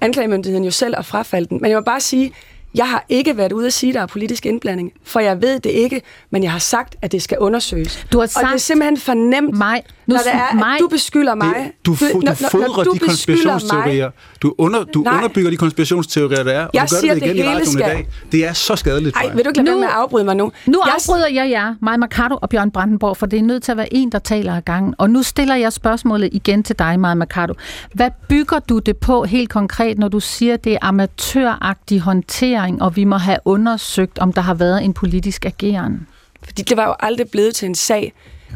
anklagemyndigheden jo selv at frafalde den. Men jeg må bare sige, jeg har ikke været ude at sige, at der er politisk indblanding, for jeg ved det ikke, men jeg har sagt, at det skal undersøges. Du har og det er sagt- simpelthen for nemt, Maj, nu når det er, at du beskylder mig. Det, du, fo- du, når- når- fodrer når du de konspirationsteorier. Du, under, du Nej. underbygger de konspirationsteorier, der er, og Jeg du gør siger, det igen det i hele radioen skal- i dag. Det er så skadeligt jer. vil du ikke lade Nu- med at afbryde mig nu? Nu jeg, afbryder jeg jer, Maja Mercado og Bjørn Brandenborg, for det er nødt til at være en, der taler ad gangen. Og nu stiller jeg spørgsmålet igen til dig, Maja Mercado. Hvad bygger du det på helt konkret, når du siger, at det er amatøragtig håndtering, og vi må have undersøgt, om der har været en politisk ageren? Fordi det var jo aldrig blevet til en sag,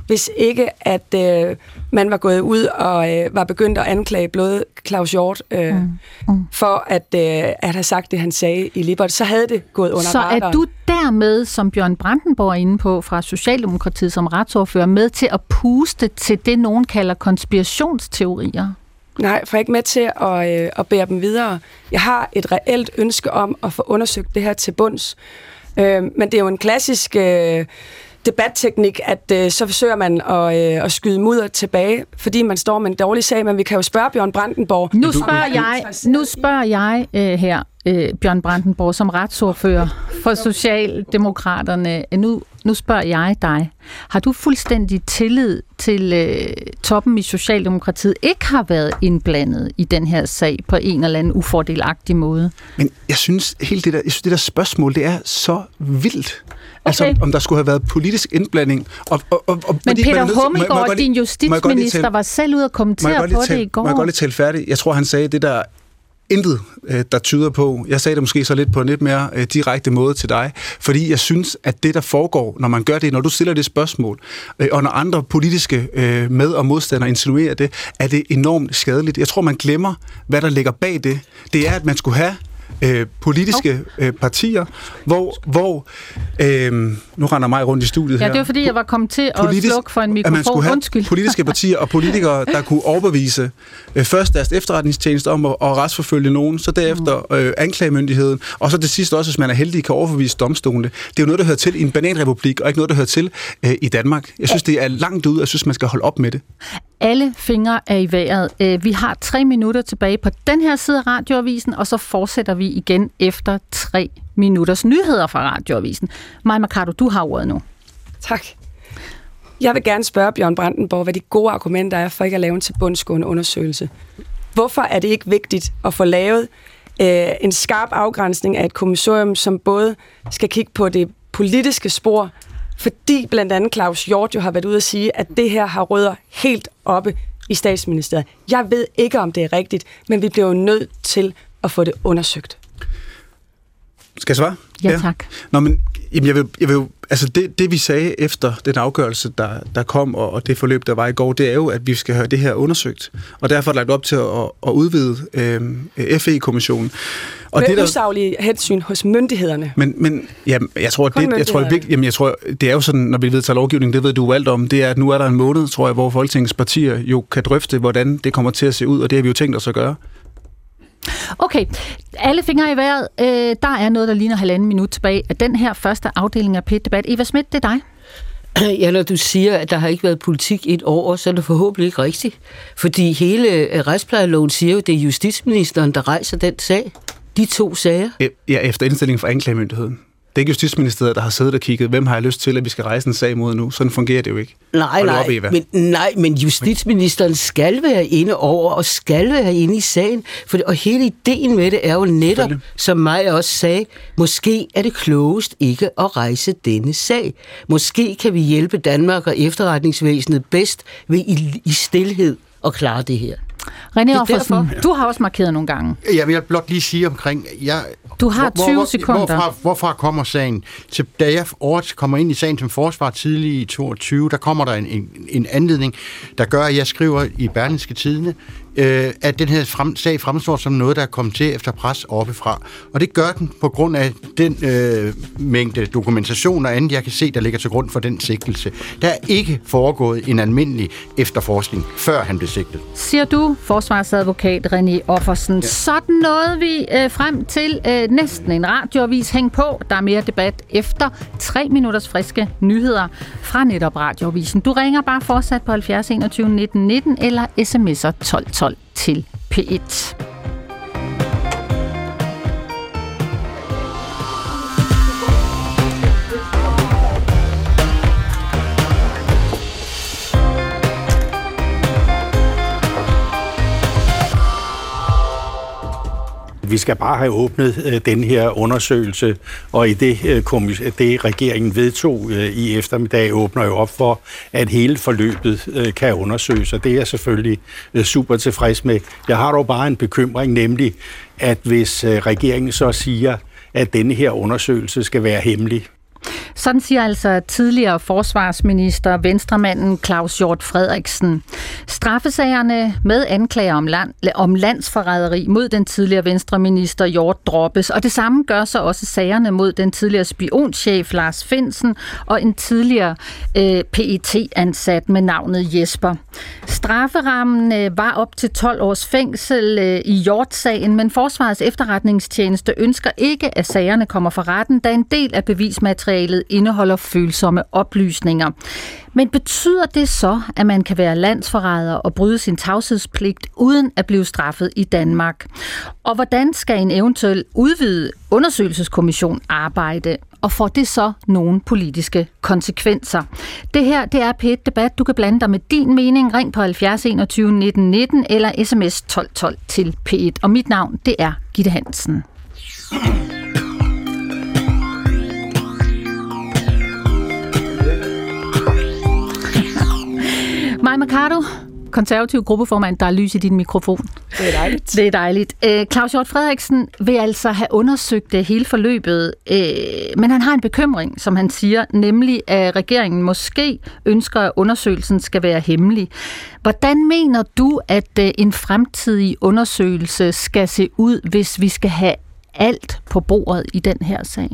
hvis ikke at øh, man var gået ud og øh, var begyndt at anklage både Claus Hjort øh, mm. Mm. for at, øh, at have sagt det, han sagde i Libert, så havde det gået under Så radaren. er du dermed, som Bjørn Brandenborg er inde på fra Socialdemokratiet som retsordfører, med til at puste til det, nogen kalder konspirationsteorier? Nej, for jeg er ikke med til at, øh, at bære dem videre. Jeg har et reelt ønske om at få undersøgt det her til bunds. Øh, men det er jo en klassisk øh, debatteknik, at øh, så forsøger man at, øh, at skyde mudder tilbage, fordi man står med en dårlig sag, men vi kan jo spørge Bjørn Brandenborg. Nu spørger er jeg, nu spørger jeg øh, her, øh, Bjørn Brandenborg, som retsordfører for Socialdemokraterne. Nu, nu spørger jeg dig. Har du fuldstændig tillid til øh, toppen i Socialdemokratiet ikke har været indblandet i den her sag på en eller anden ufordelagtig måde? Men jeg synes, helt det der, jeg synes, det der spørgsmål, det er så vildt. Altså, Okay. om, om der skulle have været politisk indblanding. Og, og, og, og, Men Peter er Hummelgaard, din justitsminister, tale- var selv ude og kommentere på det tale- i går. Må jeg godt lige tale færdigt? Jeg tror, han sagde det der intet, øh, der tyder på. Jeg sagde det måske så lidt på en lidt mere øh, direkte måde til dig, fordi jeg synes, at det, der foregår, når man gør det, når du stiller det spørgsmål, øh, og når andre politiske med- og modstandere insinuerer det, er det enormt skadeligt. Jeg tror, man glemmer, hvad der ligger bag det. Det er, at man skulle have øh, politiske øh, partier, hvor, hvor øh, nu render mig rundt i studiet Ja, her. det var fordi, jeg var kommet til at slukke for en at man mikrofon. skulle have Undskyld. politiske partier og politikere, der kunne overbevise øh, først deres efterretningstjeneste om at, at retsforfølge nogen, så derefter øh, anklagemyndigheden, og så det sidste også, hvis man er heldig, kan overbevise domstolene. Det er jo noget, der hører til i en bananrepublik, og ikke noget, der hører til øh, i Danmark. Jeg synes, det er langt ud, og jeg synes, man skal holde op med det. Alle fingre er i vejret. Øh, Vi har tre minutter tilbage på den her side af radioavisen, og så fortsætter vi igen efter tre minutters nyheder fra radioavisen. Maja Mercado, du har ordet nu. Tak. Jeg vil gerne spørge Bjørn Brandenborg, hvad de gode argumenter er for ikke at lave en tilbundsgående undersøgelse. Hvorfor er det ikke vigtigt at få lavet øh, en skarp afgrænsning af et kommissorium, som både skal kigge på det politiske spor, fordi blandt andet Claus Hjort jo har været ude at sige, at det her har rødder helt oppe i statsministeriet. Jeg ved ikke, om det er rigtigt, men vi bliver jo nødt til at få det undersøgt. Skal jeg svare? Ja, tak. Nå, men jamen, jeg vil, jeg vil, altså det, det, vi sagde efter den afgørelse, der, der kom, og, og det forløb, der var i går, det er jo, at vi skal have det her undersøgt. Og derfor er der lagt op til at, at udvide øh, FE-kommissionen. Og Med det, der, usaglige hensyn hos myndighederne. men, men jamen, jeg tror, Kun det, jeg tror, virkelig, jamen, jeg tror, det er jo sådan, når vi vedtager lovgivning, det ved du alt om, det er, at nu er der en måned, tror jeg, hvor Folketingets partier jo kan drøfte, hvordan det kommer til at se ud, og det har vi jo tænkt os at gøre. Okay, alle fingre i vejret. Øh, der er noget, der ligner halvanden minut tilbage af den her første afdeling af PET-debat. Eva Schmidt, det er dig. Ja, når du siger, at der har ikke været politik et år, så er det forhåbentlig ikke rigtigt. Fordi hele øh, retsplejeloven siger jo, at det er justitsministeren, der rejser den sag. De to sager. Ja, efter indstilling fra anklagemyndigheden. Det er ikke Justitsministeriet, der har siddet og kigget, hvem har jeg lyst til, at vi skal rejse en sag mod nu. Sådan fungerer det jo ikke. Nej, nej, op, men, nej, men justitsministeren skal være inde over, og skal være inde i sagen. For, og hele ideen med det er jo netop, som mig også sagde, måske er det klogest ikke at rejse denne sag. Måske kan vi hjælpe Danmark og efterretningsvæsenet bedst ved i, i stillhed at klare det her. René Offersen, du har også markeret nogle gange. Jeg vil blot lige sige omkring... Jeg, du har 20 hvor, sekunder. Hvorfra, hvorfra kommer sagen? Til, da jeg kommer ind i sagen som forsvar tidlig i 22, der kommer der en, en, en anledning, der gør, at jeg skriver i Berlingske Tidene, øh, at den her frem, sag fremstår som noget, der er kommet til efter pres oppefra. Og det gør den på grund af den øh, mængde dokumentation og andet, jeg kan se, der ligger til grund for den sigtelse. Der er ikke foregået en almindelig efterforskning, før han blev sigtet. Siger du, forsvarsadvokat René Offersen. Ja. Sådan noget vi øh, frem til øh, næsten en radioavis. Hæng på, der er mere debat efter tre minutters friske nyheder fra netop radioavisen. Du ringer bare fortsat på 70 21 19 19 eller sms'er 12 12 til P1. Vi skal bare have åbnet øh, den her undersøgelse, og i det, øh, det regeringen vedtog øh, i eftermiddag, åbner jo op for, at hele forløbet øh, kan undersøges, og det er jeg selvfølgelig øh, super tilfreds med. Jeg har dog bare en bekymring, nemlig at hvis øh, regeringen så siger, at denne her undersøgelse skal være hemmelig, sådan siger altså tidligere forsvarsminister, venstremanden Claus Hjort Frederiksen. Straffesagerne med anklager om, land, om landsforræderi mod den tidligere venstreminister Hjort droppes, og det samme gør så også sagerne mod den tidligere spionchef Lars Finsen og en tidligere øh, PET-ansat med navnet Jesper. Strafferammen øh, var op til 12 års fængsel øh, i Hjort-sagen, men Forsvarets efterretningstjeneste ønsker ikke, at sagerne kommer for retten, da en del af bevismaterialet indeholder følsomme oplysninger. Men betyder det så, at man kan være landsforræder og bryde sin tavshedspligt uden at blive straffet i Danmark? Og hvordan skal en eventuel udvidet undersøgelseskommission arbejde? Og får det så nogle politiske konsekvenser? Det her det er p Debat. Du kan blande dig med din mening. Ring på 70 21 19 19 eller sms 12 12 til P1. Og mit navn det er Gitte Hansen. Maja Mercado, konservativ gruppeformand, der er lys i din mikrofon. Det er dejligt. Det er dejligt. Øh, Claus Hjort Frederiksen vil altså have undersøgt det hele forløbet, øh, men han har en bekymring, som han siger, nemlig at regeringen måske ønsker, at undersøgelsen skal være hemmelig. Hvordan mener du, at øh, en fremtidig undersøgelse skal se ud, hvis vi skal have alt på bordet i den her sag?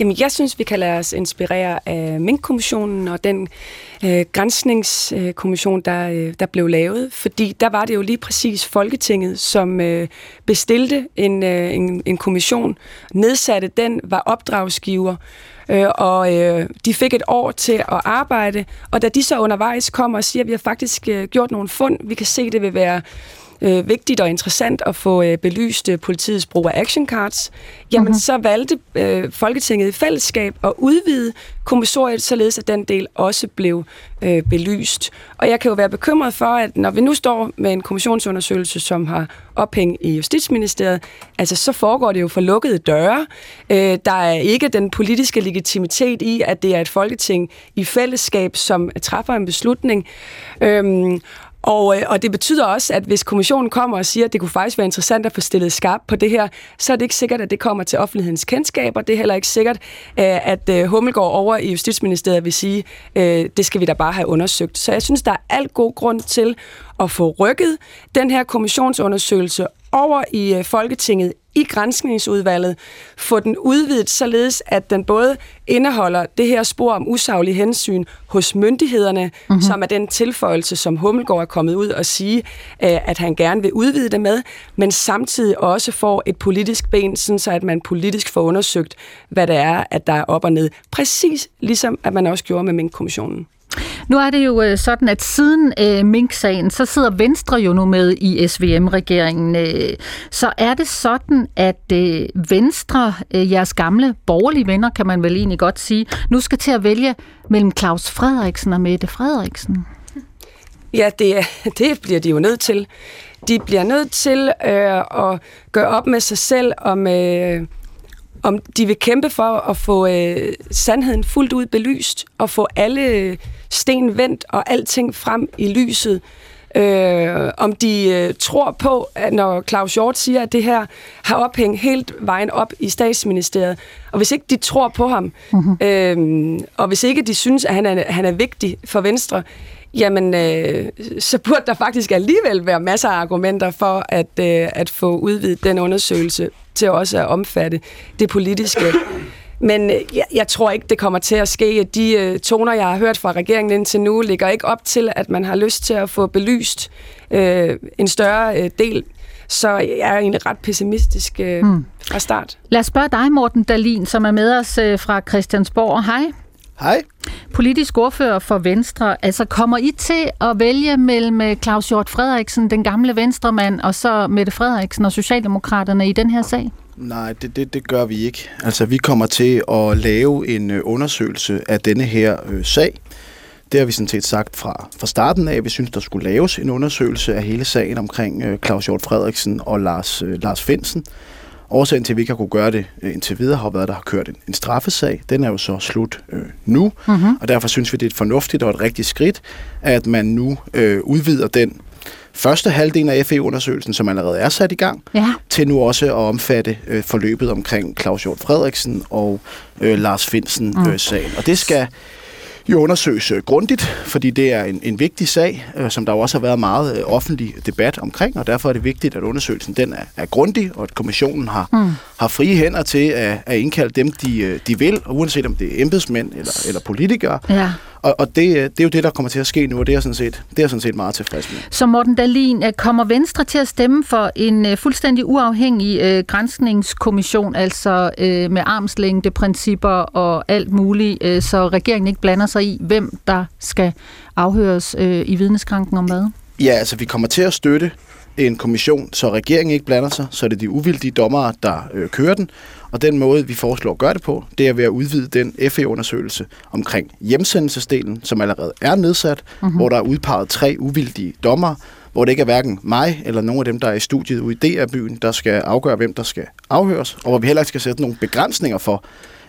Jamen, jeg synes, vi kan lade os inspirere af Mink-kommissionen og den øh, grænsningskommission, der, øh, der blev lavet. Fordi der var det jo lige præcis Folketinget, som øh, bestilte en, øh, en, en kommission, nedsatte den, var opdragsgiver, øh, og øh, de fik et år til at arbejde. Og da de så undervejs kommer og siger, at vi har faktisk øh, gjort nogle fund, vi kan se, det vil være øh, vigtigt og interessant at få øh, belyst øh, politiets brug af action cards, jamen mm-hmm. så valgte øh, Folketinget i fællesskab at udvide kommissoriet, således at den del også blev øh, belyst. Og jeg kan jo være bekymret for, at når vi nu står med en kommissionsundersøgelse, som har ophæng i Justitsministeriet, altså så foregår det jo for lukkede døre. Øh, der er ikke den politiske legitimitet i, at det er et folketing i fællesskab, som træffer en beslutning. Øhm, og, øh, og det betyder også, at hvis kommissionen kommer og siger, at det kunne faktisk være interessant at få stillet skarp på det her, så er det ikke sikkert, at det kommer til offentlighedens kendskab, og Det er heller ikke sikkert, øh, at øh, Hummelgaard over i Justitsministeriet vil sige, øh, det skal vi da bare have undersøgt. Så jeg synes, der er alt god grund til at få rykket den her kommissionsundersøgelse over i øh, Folketinget i grænskningsudvalget, få den udvidet således, at den både indeholder det her spor om usaglig hensyn hos myndighederne, mm-hmm. som er den tilføjelse, som Hummelgaard er kommet ud og sige, øh, at han gerne vil udvide det med, men samtidig også får et politisk ben, sådan så at man politisk får undersøgt, hvad det er, at der er op og ned. Præcis ligesom, at man også gjorde med Mink-kommissionen. Nu er det jo øh, sådan, at siden øh, Mink-sagen, så sidder Venstre jo nu med i SVM-regeringen. Øh, så er det sådan, at øh, Venstre, øh, jeres gamle borgerlige venner, kan man vel egentlig godt sige, nu skal til at vælge mellem Claus Frederiksen og Mette Frederiksen? Ja, det, det bliver de jo nødt til. De bliver nødt til øh, at gøre op med sig selv, om, øh, om de vil kæmpe for at få øh, sandheden fuldt ud belyst, og få alle sten vendt og alting frem i lyset. Øh, om de øh, tror på, at når Claus Hjort siger, at det her har ophæng helt vejen op i statsministeriet, og hvis ikke de tror på ham, mm-hmm. øh, og hvis ikke de synes, at han er, han er vigtig for Venstre, jamen øh, så burde der faktisk alligevel være masser af argumenter for at, øh, at få udvidet den undersøgelse til også at omfatte det politiske. Men øh, jeg, jeg tror ikke, det kommer til at ske. De øh, toner, jeg har hørt fra regeringen indtil nu, ligger ikke op til, at man har lyst til at få belyst øh, en større øh, del. Så jeg er egentlig ret pessimistisk øh, hmm. fra start. Lad os spørge dig, Morten Dalin, som er med os øh, fra Christiansborg. Hej. Hej. Politisk ordfører for Venstre. Altså kommer I til at vælge mellem øh, Claus Hjort Frederiksen, den gamle venstremand, og så Mette Frederiksen og Socialdemokraterne i den her sag? Nej, det, det, det gør vi ikke. Altså, vi kommer til at lave en øh, undersøgelse af denne her øh, sag. Det har vi sådan set sagt fra, fra starten af. Vi synes, der skulle laves en undersøgelse af hele sagen omkring øh, Claus Hjort Frederiksen og Lars, øh, Lars Finsen. Årsagen til, at vi ikke har kunne gøre det øh, indtil videre, har været, at der har kørt en, en straffesag. Den er jo så slut øh, nu, mm-hmm. og derfor synes vi, det er et fornuftigt og et rigtigt skridt, at man nu øh, udvider den første halvdel af FE-undersøgelsen, som allerede er sat i gang, ja. til nu også at omfatte øh, forløbet omkring Claus Hjort Frederiksen og øh, Lars Finsen-sagen. Mm. og det skal jo undersøges øh, grundigt, fordi det er en, en vigtig sag, øh, som der jo også har været meget øh, offentlig debat omkring, og derfor er det vigtigt, at undersøgelsen den er, er grundig, og at kommissionen har, mm. har frie hænder til at, at indkalde dem, de, øh, de vil, uanset om det er embedsmænd eller, eller politikere. Ja. Og, og det, øh, det er jo det, der kommer til at ske nu, og det er sådan set, det er sådan set meget tilfreds med. Så Morten Dalin, kommer Venstre til at stemme for en uh, fuldstændig uafhængig uh, grænskningskommission, altså uh, med armslængdeprincipper og alt muligt, uh, så regeringen ikke blander sig i, hvem der skal afhøres uh, i vidneskranken om hvad? Ja, altså vi kommer til at støtte en kommission, så regeringen ikke blander sig, så er det de uvildige dommere, der øh, kører den. Og den måde, vi foreslår at gøre det på, det er ved at udvide den FE-undersøgelse omkring hjemsendelsesdelen, som allerede er nedsat, mm-hmm. hvor der er udpeget tre uvildige dommere, hvor det ikke er hverken mig eller nogen af dem, der er i studiet ude i DR-byen, der skal afgøre, hvem der skal afhøres, og hvor vi heller ikke skal sætte nogle begrænsninger for,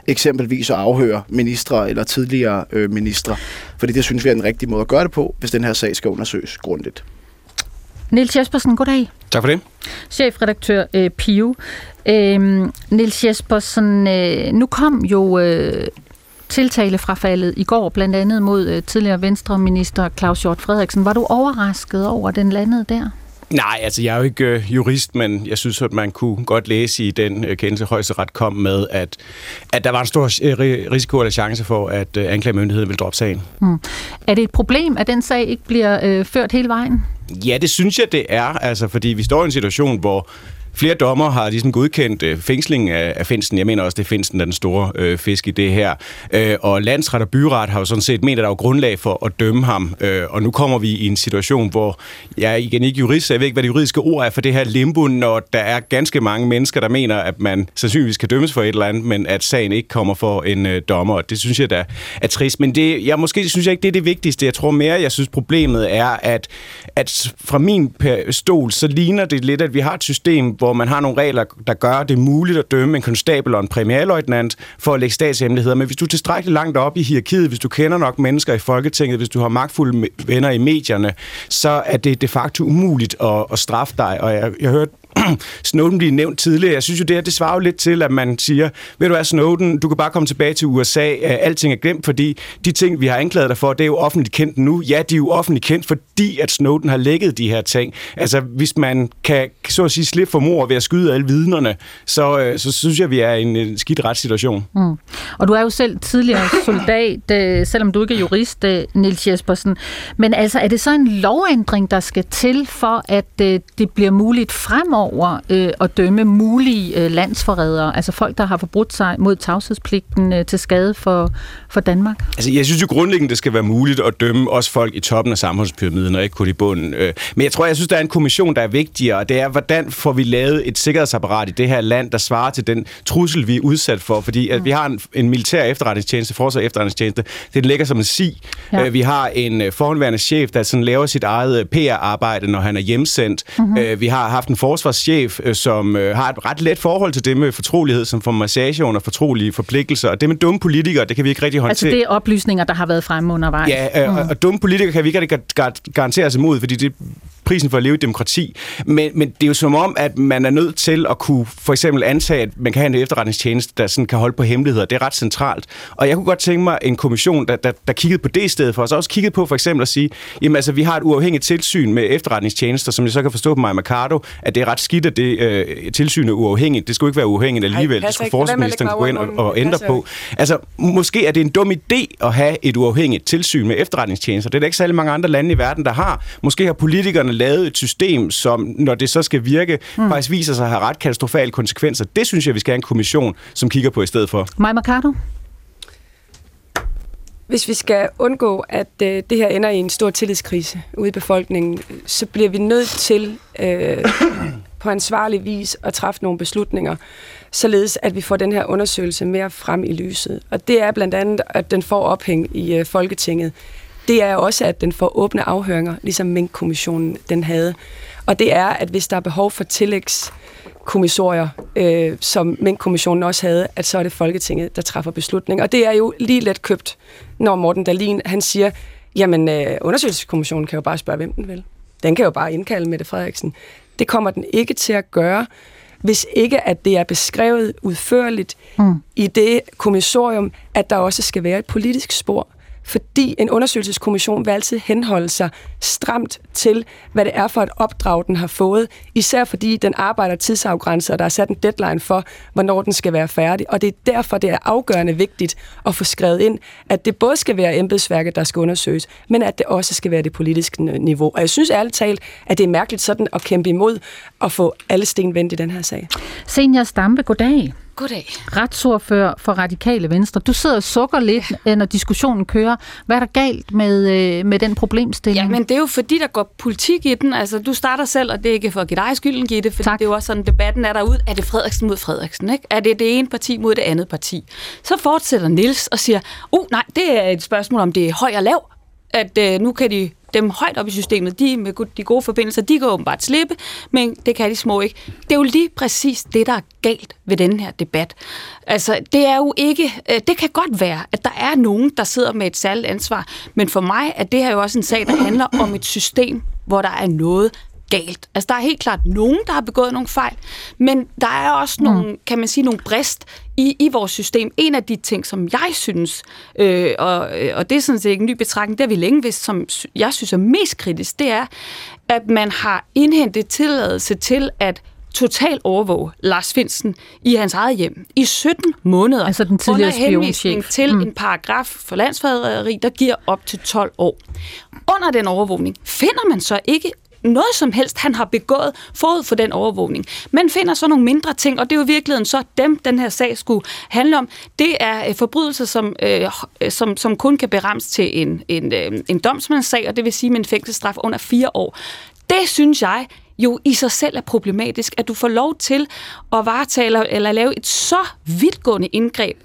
eksempelvis at afhøre ministre eller tidligere øh, ministre. Fordi det synes vi er den rigtige måde at gøre det på, hvis den her sag skal undersøges grundigt. Niels Jespersen, goddag. Tak for det. Chefredaktør øh, Pio. Øh, Niels Jespersen, øh, nu kom jo øh, tiltalefrafaldet i går, blandt andet mod øh, tidligere venstreminister Claus Hjort Frederiksen. Var du overrasket over, at den landede der? Nej, altså jeg er jo ikke øh, jurist, men jeg synes, at man kunne godt læse i den øh, kendelse, højesteret kom med, at, at der var en stor øh, risiko eller chance for, at øh, anklagemyndigheden vil droppe sagen. Hmm. Er det et problem, at den sag ikke bliver øh, ført hele vejen? Ja, det synes jeg, det er, altså, fordi vi står i en situation, hvor Flere dommer har ligesom godkendt øh, fængsling af, af Finsten. Jeg mener også, det er Finsten, der er den store øh, fisk i det her. Øh, og landsret og byret har jo sådan set ment, at der er grundlag for at dømme ham. Øh, og nu kommer vi i en situation, hvor jeg er igen ikke jurist, så jeg ved ikke, hvad det juridiske ord er for det her limbo, når der er ganske mange mennesker, der mener, at man sandsynligvis kan dømmes for et eller andet, men at sagen ikke kommer for en øh, dommer. Det synes jeg da er trist. Men det, jeg måske synes jeg ikke, det er det vigtigste. Jeg tror mere, jeg synes problemet er, at, at fra min stol, så ligner det lidt, at vi har et system, hvor hvor man har nogle regler, der gør det muligt at dømme en konstabel og en premierløjtnant for at lægge statshemmeligheder. Men hvis du er tilstrækkeligt langt op i hierarkiet, hvis du kender nok mennesker i Folketinget, hvis du har magtfulde venner i medierne, så er det de facto umuligt at, at straffe dig. Og jeg, jeg hørte Snowden blive nævnt tidligere. Jeg synes jo, det her, det svarer jo lidt til, at man siger, ved du hvad, Snowden, du kan bare komme tilbage til USA, øh, alting er glemt, fordi de ting, vi har anklaget dig for, det er jo offentligt kendt nu. Ja, de er jo offentligt kendt, fordi at Snowden har lækket de her ting. Altså, hvis man kan, så at sige, slippe for mor ved at skyde alle vidnerne, så, øh, så synes jeg, vi er i en skidt retssituation. Mm. Og du er jo selv tidligere soldat, øh, selvom du ikke er jurist, Nils Jespersen. Men altså, er det så en lovændring, der skal til for, at det bliver muligt fremover over øh, at dømme mulige øh, landsforrædere, altså folk, der har forbrudt sig mod tavshedspligten øh, til skade for, for Danmark? Altså, jeg synes jo grundlæggende, det skal være muligt at dømme også folk i toppen af samfundspyramiden, og ikke kun i bunden. Øh, men jeg tror, jeg synes, der er en kommission, der er vigtigere, og det er, hvordan får vi lavet et sikkerhedsapparat i det her land, der svarer til den trussel, vi er udsat for. Fordi at vi har en, en militær efterretningstjeneste, forsvar efterretningstjeneste, det ligger som en si. Ja. Øh, vi har en øh, forhåndværende chef, der sådan laver sit eget PR-arbejde, når han er hjemsendt. Mm-hmm. Vi har haft en forsvarschef, som har et ret let forhold til det med fortrolighed, som får massage under fortrolige forpligtelser. Og det med dumme politikere, det kan vi ikke rigtig håndtere. Altså det er oplysninger, der har været fremme undervejs? Ja, øh, mm. og, og dumme politikere kan vi ikke rigtig garantere os imod, fordi det prisen for at leve i demokrati. Men, men det er jo som om, at man er nødt til at kunne for eksempel antage, at man kan have en efterretningstjeneste, der sådan kan holde på hemmeligheder. Det er ret centralt. Og jeg kunne godt tænke mig en kommission, der, der, der kiggede på det i stedet for os. Også kiggede på for eksempel at sige, jamen altså, vi har et uafhængigt tilsyn med efterretningstjenester, som jeg så kan forstå på mig Mercado, at det er ret skidt, at det øh, tilsyn er uafhængigt. Det skulle ikke være uafhængigt alligevel. Ej, det skulle forsvarsministeren gå ind og, og ændre på. Altså, måske er det en dum idé at have et uafhængigt tilsyn med efterretningstjenester. Det er der ikke særlig mange andre lande i verden, der har. Måske har politikerne lavet et system, som, når det så skal virke, mm. faktisk viser sig at have ret katastrofale konsekvenser. Det synes jeg, vi skal have en kommission, som kigger på i stedet for. Maja Mercado? Hvis vi skal undgå, at øh, det her ender i en stor tillidskrise ude i befolkningen, så bliver vi nødt til øh, på ansvarlig vis at træffe nogle beslutninger, således at vi får den her undersøgelse mere frem i lyset. Og det er blandt andet, at den får ophæng i øh, Folketinget det er også, at den får åbne afhøringer, ligesom Mink-kommissionen den havde. Og det er, at hvis der er behov for tillægskommissorier, øh, som Mink-kommissionen også havde, at så er det Folketinget, der træffer beslutning. Og det er jo lige let købt, når Morten Dalin han siger, jamen øh, undersøgelseskommissionen kan jo bare spørge, hvem den vil. Den kan jo bare indkalde Mette Frederiksen. Det kommer den ikke til at gøre, hvis ikke at det er beskrevet udførligt mm. i det kommissorium, at der også skal være et politisk spor fordi en undersøgelseskommission vil altid henholde sig stramt til, hvad det er for et opdrag, den har fået, især fordi den arbejder tidsafgrænset, og der er sat en deadline for, hvornår den skal være færdig. Og det er derfor, det er afgørende vigtigt at få skrevet ind, at det både skal være embedsværket, der skal undersøges, men at det også skal være det politiske niveau. Og jeg synes ærligt talt, at det er mærkeligt sådan at kæmpe imod at få alle sten vendt i den her sag. Senior Stampe, goddag. Goddag. Retsordfører for Radikale Venstre. Du sidder og sukker lidt, når diskussionen kører. Hvad er der galt med, øh, med den problemstilling? Ja, men det er jo fordi, der går politik i den. Altså, du starter selv, og det er ikke for at give dig skylden, Gitte, for det er jo også sådan, debatten er derude. Er det Frederiksen mod Frederiksen? Ikke? Er det det ene parti mod det andet parti? Så fortsætter Nils og siger, uh, nej, det er et spørgsmål om det er høj og lav. At øh, nu kan de dem højt op i systemet, de med de gode forbindelser, de kan åbenbart slippe, men det kan de små ikke. Det er jo lige præcis det, der er galt ved den her debat. Altså, det er jo ikke, øh, det kan godt være, at der er nogen, der sidder med et særligt ansvar, men for mig er det her jo også en sag, der handler om et system, hvor der er noget, galt. Altså, der er helt klart nogen, der har begået nogle fejl, men der er også nogle, mm. kan man sige, nogle brist i, i vores system. En af de ting, som jeg synes, øh, og, øh, og det er sådan set ikke en ny betragtning, det har vi længe vidst, som jeg synes er mest kritisk, det er, at man har indhentet tilladelse til at total overvåge Lars Finsen i hans eget hjem i 17 måneder. Altså den tidligere under henvisning til mm. en paragraf for landsforræderi, der giver op til 12 år. Under den overvågning finder man så ikke noget som helst, han har begået forud for den overvågning. Man finder så nogle mindre ting, og det er jo i virkeligheden så dem, den her sag skulle handle om. Det er øh, forbrydelser, som, øh, øh, som, som kun kan berammes til en, en, øh, en domsmandssag, og det vil sige med en fængselsstraf under fire år. Det synes jeg jo i sig selv er problematisk, at du får lov til at varetage eller lave et så vidtgående indgreb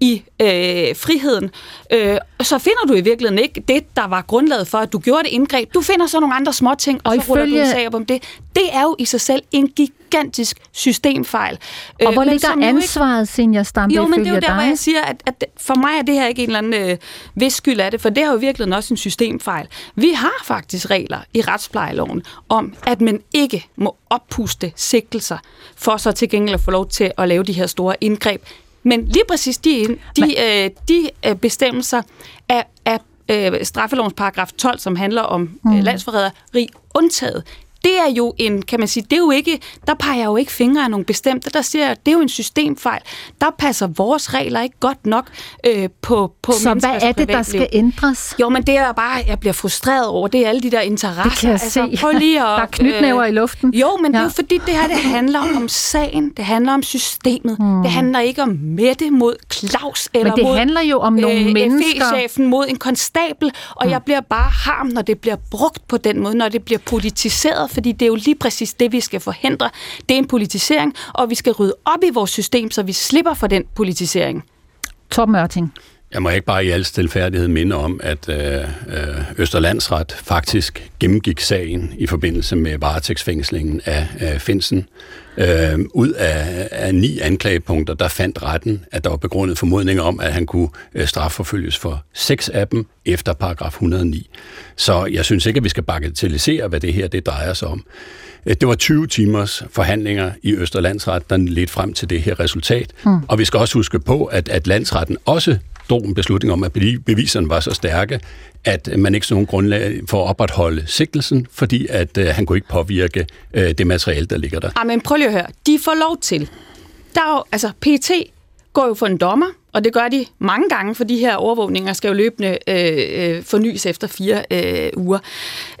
i øh, friheden, øh, så finder du i virkeligheden ikke det, der var grundlaget for, at du gjorde det indgreb. Du finder så nogle andre små ting, og, og så ruller du en sag op om det. Det er jo i sig selv en gigantisk systemfejl. Og øh, hvor ligger ansvaret, ikke... Senior Stampe, Jo, men det er jo der, hvor jeg siger, at, at for mig er det her ikke en eller anden øh, vis skyld af det, for det er jo i virkeligheden også en systemfejl. Vi har faktisk regler i retsplejeloven om, at man ikke må oppuste sigtelser, for så til gengæld at få lov til at lave de her store indgreb men lige præcis de, de, øh, de øh, bestemmelser af, af øh, straffelovens paragraf 12, som handler om øh, mm. øh, landsforræderi, undtaget. Det er jo en, kan man sige, det er jo ikke, der peger jeg jo ikke fingre af nogen bestemte, der siger, det er jo en systemfejl. Der passer vores regler ikke godt nok øh, på, på Så hvad er det, der skal ændres? Jo, men det er bare, jeg bliver frustreret over, det er alle de der interesser. Det kan jeg altså, se. Prøv lige at, der er knytnæver øh, i luften. Jo, men ja. det er jo fordi, det her det handler om sagen, det handler om systemet, hmm. det handler ikke om Mette mod Claus, eller det mod handler jo om nogle øh, mennesker- FE-chefen mod en konstabel, og Hmm. jeg bliver bare harm, når det bliver brugt på den måde, når det bliver politiseret, fordi det er jo lige præcis det, vi skal forhindre. Det er en politisering, og vi skal rydde op i vores system, så vi slipper for den politisering. Torben Ørting. Jeg må ikke bare i al stilfærdighed minde om, at øh, øh, Østerlandsret faktisk gennemgik sagen i forbindelse med varetægtsfængslingen af, af Finsen. Øh, ud af, af ni anklagepunkter, der fandt retten, at der var begrundet formodninger om, at han kunne øh, strafforfølges for seks af dem efter paragraf 109. Så jeg synes ikke, at vi skal bagatellisere, hvad det her det drejer sig om. Øh, Det var 20 timers forhandlinger i Østerlandsret, der ledte frem til det her resultat. Hmm. Og vi skal også huske på, at, at landsretten også drog en beslutning om, at beviserne var så stærke, at man ikke så nogen grundlag for at opretholde sigtelsen, fordi at øh, han kunne ikke påvirke øh, det materiale, der ligger der. Ah, men prøv lige at høre. De får lov til. Der er jo, altså, PT går jo for en dommer, og det gør de mange gange, for de her overvågninger skal jo løbende øh, øh, fornyes efter fire øh, uger.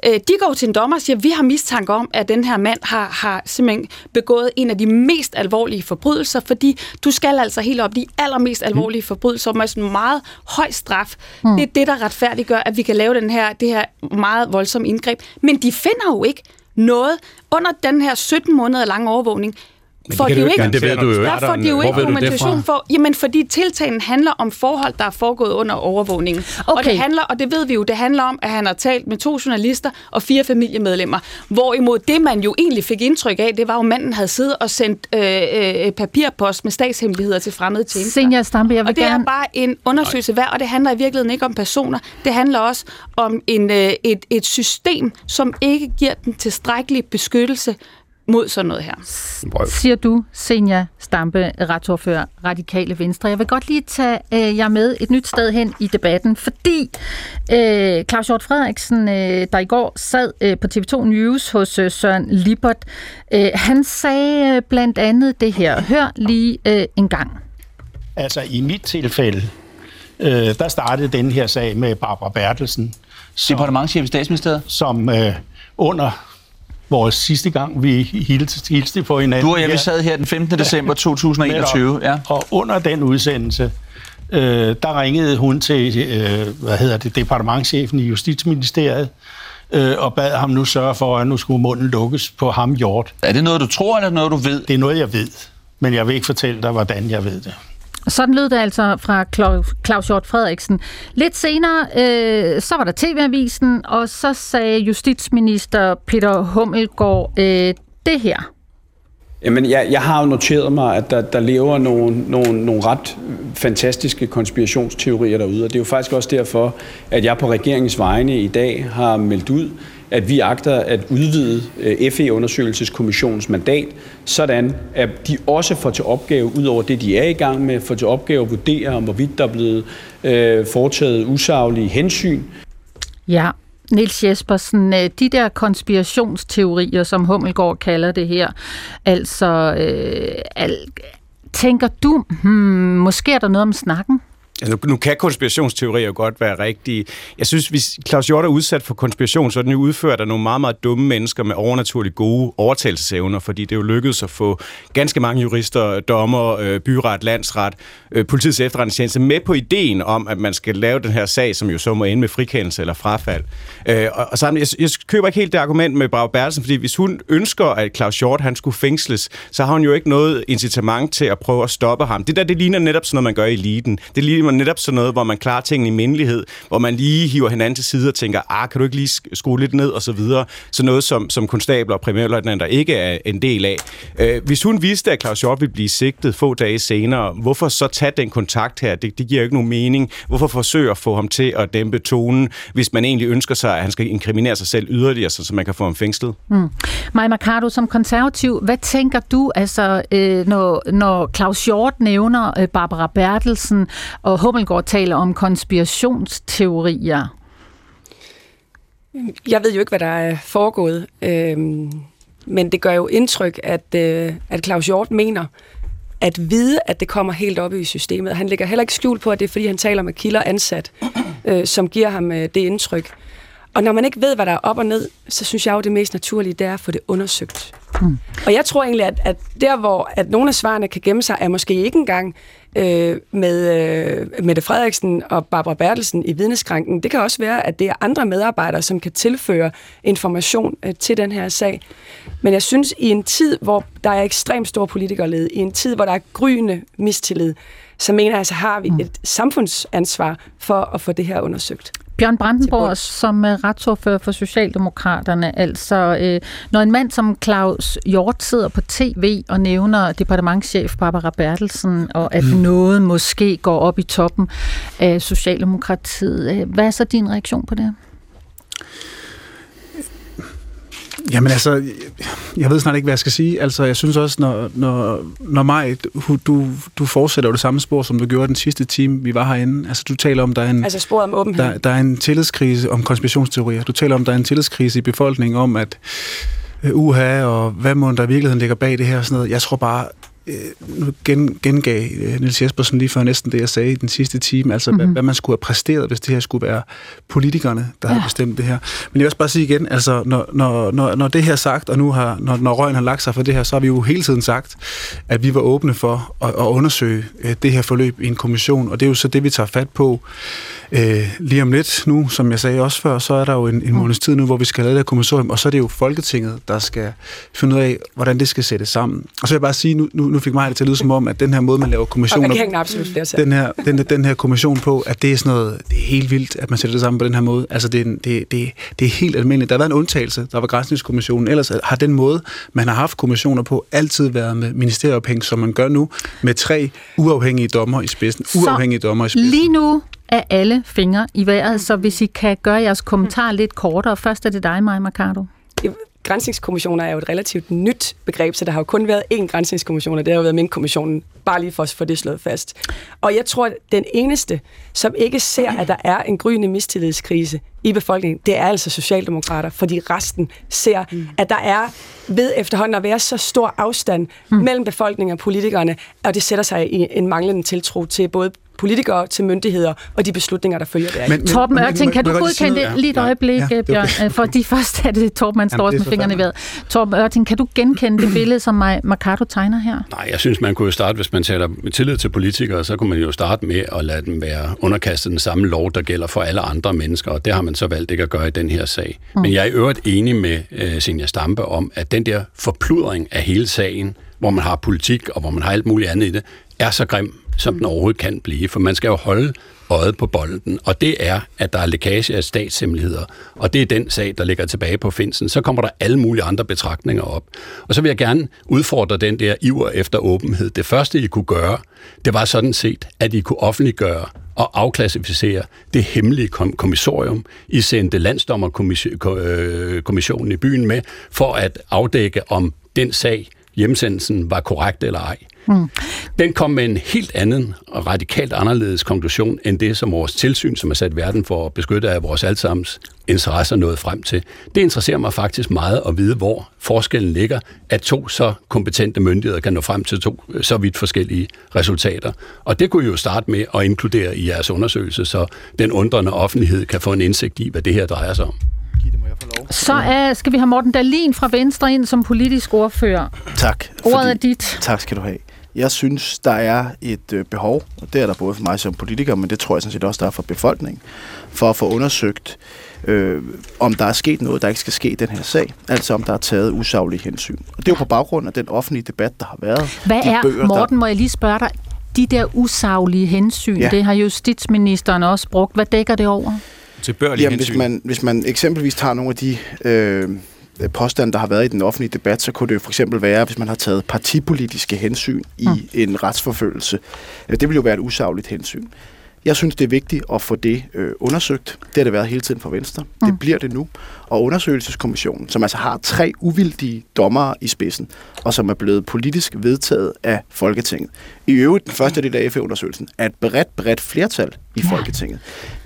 Øh, de går til en dommer og siger, vi har mistanke om, at den her mand har, har simpelthen begået en af de mest alvorlige forbrydelser, fordi du skal altså helt op i de allermest alvorlige forbrydelser med sådan en meget høj straf. Mm. Det er det, der retfærdiggør, at vi kan lave den her, det her meget voldsomme indgreb. Men de finder jo ikke noget under den her 17 måneder lange overvågning, Men det får kan de du jo ikke garantere, når du der starter får en- de jo ikke ved det dokumentation for. Jamen, fordi tiltalen handler om forhold, der er foregået under overvågningen. Okay. Og, det handler, og det ved vi jo, det handler om, at han har talt med to journalister og fire familiemedlemmer. Hvorimod det, man jo egentlig fik indtryk af, det var jo, at manden havde siddet og sendt øh, øh, papirpost med statshemmeligheder til fremmede tjenester. Senior Stampe, jeg vil og det gerne... er bare en undersøgelse værd, og det handler i virkeligheden ikke om personer. Det handler også om en, øh, et, et system, som ikke giver den tilstrækkelige beskyttelse mod sådan noget her. siger du, Senja Stampe, retsordfører Radikale Venstre. Jeg vil godt lige tage øh, jer med et nyt sted hen i debatten, fordi øh, Claus Hjort Frederiksen, øh, der i går sad øh, på TV2 News hos øh, Søren Libert, øh, han sagde øh, blandt andet det her. Hør lige øh, en gang. Altså i mit tilfælde, øh, der startede den her sag med Barbara Bertelsen. Som, Departementchef i statsministeriet? Som øh, under vores sidste gang, vi hilste, hilste på hinanden. Du og jeg, vi sad her den 15. december 2021, Netop. ja. Og under den udsendelse, øh, der ringede hun til, øh, hvad hedder det, departementchefen i Justitsministeriet, øh, og bad ham nu sørge for, at nu skulle munden lukkes på ham, Hjort. Er det noget, du tror, eller noget, du ved? Det er noget, jeg ved, men jeg vil ikke fortælle dig, hvordan jeg ved det. Sådan lød det altså fra Claus- Hjort Frederiksen. Lidt senere, øh, så var der TV-avisen, og så sagde justitsminister Peter Hummelgaard øh, det her. Jamen, jeg, jeg har jo noteret mig, at der, der lever nogle, nogle, nogle ret fantastiske konspirationsteorier derude, og det er jo faktisk også derfor, at jeg på regeringens vegne i dag har meldt ud, at vi agter at udvide øh, FE-undersøgelseskommissionens mandat, sådan at de også får til opgave, ud over det, de er i gang med, får til opgave at vurdere, om hvorvidt der er blevet øh, foretaget usaglige hensyn. Ja, Niels Jespersen, øh, de der konspirationsteorier, som Hummelgaard kalder det her, altså, øh, al, tænker du, hmm, måske er der noget om snakken? Altså, nu, kan konspirationsteorier jo godt være rigtige. Jeg synes, hvis Claus Hjort er udsat for konspiration, så er den jo udført af nogle meget, meget dumme mennesker med overnaturligt gode overtagelsesevner, fordi det er jo lykkedes at få ganske mange jurister, dommer, øh, byret, landsret, øh, politiets efterretningstjeneste med på ideen om, at man skal lave den her sag, som jo så må ende med frikendelse eller frafald. Øh, og, og sammen, jeg, jeg køber ikke helt det argument med Brav Bertelsen, fordi hvis hun ønsker, at Claus Hjort han skulle fængsles, så har hun jo ikke noget incitament til at prøve at stoppe ham. Det der, det ligner netop sådan noget, man gør i eliten. Det ligner netop sådan noget, hvor man klarer tingene i mindelighed, hvor man lige hiver hinanden til side og tænker, ah, kan du ikke lige skrue lidt ned og så videre. Så noget, som, som konstabler og primærløjtnanter ikke er en del af. Øh, hvis hun vidste, at Claus Hjort ville blive sigtet få dage senere, hvorfor så tage den kontakt her? Det, det giver jo ikke nogen mening. Hvorfor forsøge at få ham til at dæmpe tonen, hvis man egentlig ønsker sig, at han skal inkriminere sig selv yderligere, så, så man kan få ham fængslet? Mm. Maja Mercado, som konservativ, hvad tænker du, altså, øh, når, når Claus Hjort nævner øh, Barbara Bertelsen, og Hummelgaard taler om konspirationsteorier? Jeg ved jo ikke, hvad der er foregået, øh, men det gør jo indtryk, at, øh, at Claus Hjort mener, at vide, at det kommer helt op i systemet. Han lægger heller ikke skjul på, at det er, fordi han taler med kilder ansat, øh, som giver ham øh, det indtryk. Og når man ikke ved, hvad der er op og ned, så synes jeg jo, det mest naturlige, det er at få det undersøgt. Mm. Og jeg tror egentlig, at, at der, hvor at nogle af svarene kan gemme sig, er måske ikke engang øh, med øh, Mette Frederiksen og Barbara Bertelsen i vidneskranken. Det kan også være, at det er andre medarbejdere, som kan tilføre information øh, til den her sag. Men jeg synes, i en tid, hvor der er ekstremt stor politikerled, i en tid, hvor der er gryende mistillid, så mener jeg, så har vi mm. et samfundsansvar for at få det her undersøgt. Bjørn Brandenborg, som er retsordfører for Socialdemokraterne, altså øh, når en mand som Claus Hjort sidder på tv og nævner departementschef Barbara Bertelsen, og at mm. noget måske går op i toppen af Socialdemokratiet, øh, hvad er så din reaktion på det? Jamen altså, jeg ved snart ikke, hvad jeg skal sige. Altså, jeg synes også, når, når, når mig, du, du fortsætter jo det samme spor, som du gjorde den sidste time, vi var herinde. Altså, du taler om, der er en... Altså sporet om åbenhed. Der, der er en tillidskrise om konspirationsteorier. Du taler om, der er en tillidskrise i befolkningen om, at uh, uha, og hvad må der i virkeligheden ligger bag det her og sådan noget. Jeg tror bare, Øh, nu gen, gengav øh, Niels Jespersen lige før næsten det, jeg sagde i den sidste time, altså mm-hmm. hvad, hvad man skulle have præsteret, hvis det her skulle være politikerne, der ja. havde bestemt det her. Men jeg vil også bare sige igen, altså når, når, når, når det her sagt, og nu har, når, når røgen har lagt sig for det her, så har vi jo hele tiden sagt, at vi var åbne for at, at undersøge øh, det her forløb i en kommission, og det er jo så det, vi tager fat på øh, lige om lidt nu, som jeg sagde også før, så er der jo en, en mm. måneds tid nu, hvor vi skal lave det her kommissorium, og så er det jo Folketinget, der skal finde ud af, hvordan det skal sættes sammen. Og så vil jeg bare sige, nu, nu, nu fik mig det til at lyde som om, at den her måde, man laver kommissioner... Og absolut den her, den, den her kommission på, at det er sådan noget, det er helt vildt, at man sætter det sammen på den her måde. Altså, det, det, det, det er helt almindeligt. Der har været en undtagelse, der var Grænsningskommissionen. Ellers har den måde, man har haft kommissioner på, altid været med ministerieophæng, som man gør nu, med tre uafhængige dommer i spidsen. Uafhængige dommer i spidsen. Lige nu er alle fingre i vejret, så hvis I kan gøre jeres kommentar lidt kortere. Først er det dig, Maja Mercado. Grænsningskommissioner er jo et relativt nyt begreb, så der har jo kun været én grænsningskommission, og det har jo været min kommissionen, bare lige for at få det slået fast. Og jeg tror, at den eneste, som ikke ser, at der er en gryende mistillidskrise i befolkningen, det er altså Socialdemokrater, fordi resten ser, mm. at der er ved efterhånden at være så stor afstand mm. mellem befolkningen og politikerne, og det sætter sig i en manglende tiltro til både politikere til myndigheder og de beslutninger, der følger der. Men, Torben Ørting, kan du godkende det lige et øjeblik, ja, Bjørn? Okay. Fordi først er det Torben, man står med fingrene i vejret. Torben Ørting, kan du genkende det billede, som Mercado tegner her? Nej, jeg synes, man kunne jo starte, hvis man taler tillid til politikere, så kunne man jo starte med at lade dem være underkastet den samme lov, der gælder for alle andre mennesker, og det har man så valgt ikke at gøre i den her sag. Mm. Men jeg er i øvrigt enig med Senja Stampe om, at den der forpludring af hele sagen, hvor man har politik og hvor man har alt muligt andet i det, er så grim, som den overhovedet kan blive, for man skal jo holde øjet på bolden, og det er, at der er lækage af statshemmeligheder, og det er den sag, der ligger tilbage på Finsen. Så kommer der alle mulige andre betragtninger op. Og så vil jeg gerne udfordre den der iver efter åbenhed. Det første, I kunne gøre, det var sådan set, at I kunne offentliggøre og afklassificere det hemmelige kommissorium. I sendte landsdommerkommissionen øh, i byen med for at afdække, om den sag, hjemsendelsen, var korrekt eller ej. Mm. Den kom med en helt anden og radikalt anderledes konklusion end det, som vores tilsyn, som er sat verden for at beskytte af vores altsammens interesser, nået frem til. Det interesserer mig faktisk meget at vide, hvor forskellen ligger, at to så kompetente myndigheder kan nå frem til to så vidt forskellige resultater. Og det kunne I jo starte med at inkludere i jeres undersøgelse, så den undrende offentlighed kan få en indsigt i, hvad det her drejer sig om. Så er, skal vi have Morten Dalin fra Venstre ind som politisk ordfører. Tak. Ordet fordi, er dit. Tak skal du have. Jeg synes, der er et øh, behov, og det er der både for mig som politiker, men det tror jeg sådan set også, der er for befolkningen, for at få undersøgt, øh, om der er sket noget, der ikke skal ske i den her sag. Altså om der er taget usaglige hensyn. Og det er jo på baggrund af den offentlige debat, der har været. Hvad er, bøger, Morten, der... må jeg lige spørge dig, de der usaglige hensyn, ja. det har justitsministeren også brugt. Hvad dækker det over? Til Jamen, hensyn. Hvis man, hvis man eksempelvis tager nogle af de... Øh, Øh, påstand, der har været i den offentlige debat, så kunne det jo for eksempel være, hvis man har taget partipolitiske hensyn i mm. en retsforfølgelse. Øh, det vil jo være et usagligt hensyn. Jeg synes, det er vigtigt at få det øh, undersøgt. Det har det været hele tiden for Venstre. Mm. Det bliver det nu. Og undersøgelseskommissionen, som altså har tre uvildige dommere i spidsen, og som er blevet politisk vedtaget af Folketinget. I øvrigt, den første del af FE-undersøgelsen, er et bredt, bredt flertal i Folketinget.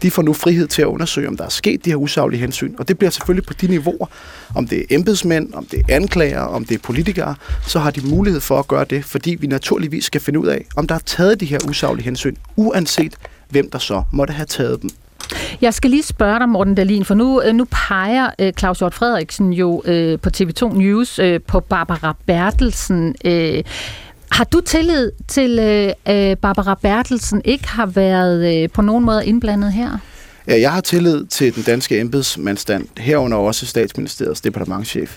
De får nu frihed til at undersøge, om der er sket de her usaglige hensyn, og det bliver selvfølgelig på de niveauer, om det er embedsmænd, om det er anklager, om det er politikere, så har de mulighed for at gøre det, fordi vi naturligvis skal finde ud af, om der er taget de her usaglige hensyn, uanset hvem der så måtte have taget dem. Jeg skal lige spørge dig, Morten Dalin, for nu, øh, nu peger øh, Claus Hjort Frederiksen jo øh, på TV2 News øh, på Barbara Bertelsen. Øh, har du tillid til, øh, øh, Barbara Bertelsen ikke har været øh, på nogen måde indblandet her? Ja, jeg har tillid til den danske embedsmandstand, herunder også statsministeriets departementchef.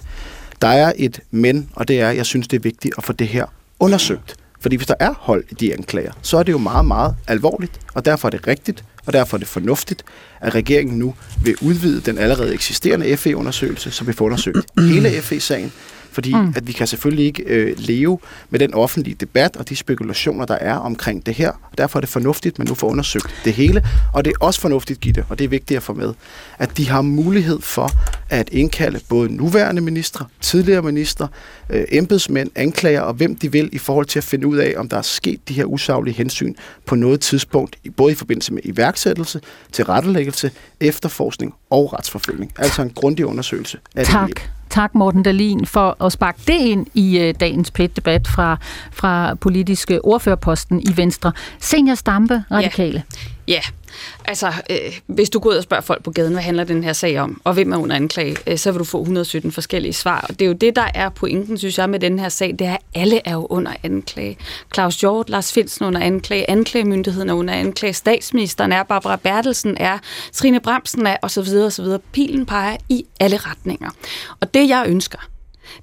Der er et men, og det er, at jeg synes, det er vigtigt at få det her undersøgt. Fordi hvis der er hold i de anklager, så er det jo meget, meget alvorligt, og derfor er det rigtigt, og derfor er det fornuftigt, at regeringen nu vil udvide den allerede eksisterende FE-undersøgelse, så vi får undersøgt hele FE-sagen, fordi mm. at vi kan selvfølgelig ikke øh, leve med den offentlige debat og de spekulationer, der er omkring det her. Derfor er det fornuftigt, at man nu får undersøgt det hele. Og det er også fornuftigt, Gitte, og det er vigtigt at få med, at de har mulighed for at indkalde både nuværende ministre, tidligere ministre, øh, embedsmænd, anklager og hvem de vil i forhold til at finde ud af, om der er sket de her usaglige hensyn på noget tidspunkt, både i forbindelse med iværksættelse, tilrettelæggelse, efterforskning og retsforfølgning. Altså en grundig undersøgelse af tak. det Tak, Morten Dalin, for at sparke det ind i øh, dagens pæt-debat fra, fra politiske ordførerposten i Venstre. Senior Stampe, Radikale. Ja, ja. Altså, øh, hvis du går ud og spørger folk på gaden, hvad handler den her sag om, og hvem er under anklage, øh, så vil du få 117 forskellige svar. Og det er jo det, der er pointen, synes jeg, med den her sag. Det er, at alle er jo under anklage. Claus Hjort, Lars Finsen under anklage, anklagemyndigheden er under anklage, statsministeren er, Barbara Bertelsen er, Trine Bremsen er, osv. osv. Pilen peger i alle retninger. Og det, jeg ønsker,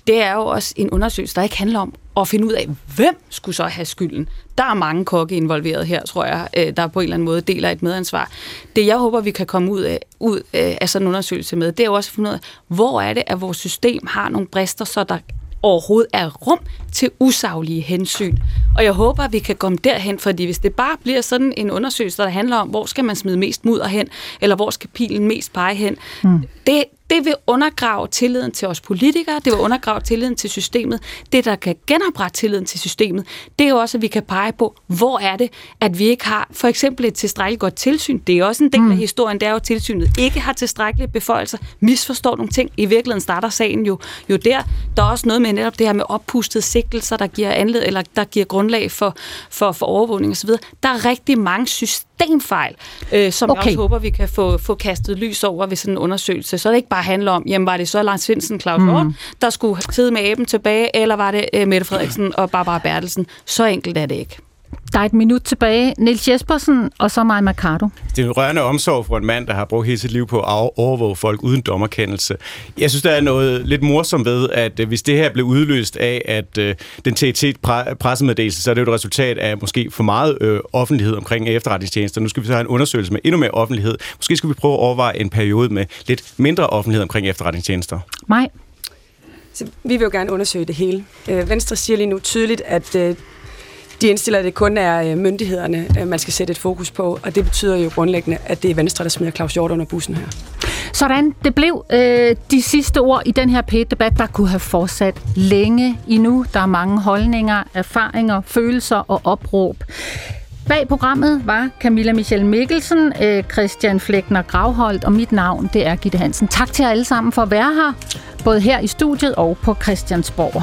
det er jo også en undersøgelse, der ikke handler om at finde ud af, hvem skulle så have skylden. Der er mange kokke involveret her, tror jeg, øh, der på en eller anden måde deler et medansvar. Det, jeg håber, vi kan komme ud af, ud af sådan en undersøgelse med, det er jo også at finde ud af, hvor er det, at vores system har nogle brister, så der overhovedet er rum til usaglige hensyn. Og jeg håber, at vi kan komme derhen, fordi hvis det bare bliver sådan en undersøgelse, der handler om, hvor skal man smide mest mudder hen, eller hvor skal pilen mest pege hen, mm. det, det vil undergrave tilliden til os politikere, det vil undergrave tilliden til systemet. Det, der kan genoprette tilliden til systemet, det er jo også, at vi kan pege på, hvor er det, at vi ikke har for eksempel et tilstrækkeligt godt tilsyn. Det er også en del mm. af historien, det er jo, at tilsynet ikke har tilstrækkelige beføjelser, misforstår nogle ting. I virkeligheden starter sagen jo, jo der. Der er også noget med netop det her med oppustede sigtelser, der giver, anled, eller der giver grundlag for, for, for overvågning osv. Der er rigtig mange systemfejl, øh, som okay. jeg også håber, vi kan få, få kastet lys over ved sådan en undersøgelse. Så det ikke bare handler om, jamen var det så Lars Finsen, Claus mm. der skulle sidde med aben tilbage, eller var det uh, Mette Frederiksen og Barbara Bertelsen? Så enkelt er det ikke. Der er et minut tilbage. Niels Jespersen og så mig Mercado. Det er en rørende omsorg for en mand, der har brugt hele sit liv på at overvåge folk uden dommerkendelse. Jeg synes, der er noget lidt morsomt ved, at øh, hvis det her blev udløst af, at øh, den TT-pressemeddelelse, så er det jo et resultat af måske for meget øh, offentlighed omkring efterretningstjenester. Nu skal vi så have en undersøgelse med endnu mere offentlighed. Måske skal vi prøve at overveje en periode med lidt mindre offentlighed omkring efterretningstjenester. Nej. Så vi vil jo gerne undersøge det hele. Venstre siger lige nu tydeligt, at de indstiller, at det kun er øh, myndighederne, øh, man skal sætte et fokus på, og det betyder jo grundlæggende, at det er Venstre, der smider Claus Hjort under bussen her. Sådan, det blev øh, de sidste ord i den her pæt-debat, der kunne have fortsat længe endnu. Der er mange holdninger, erfaringer, følelser og opråb. Bag programmet var Camilla Michelle Mikkelsen, øh, Christian Flækner Gravholdt, og mit navn det er Gitte Hansen. Tak til jer alle sammen for at være her, både her i studiet og på Christiansborg.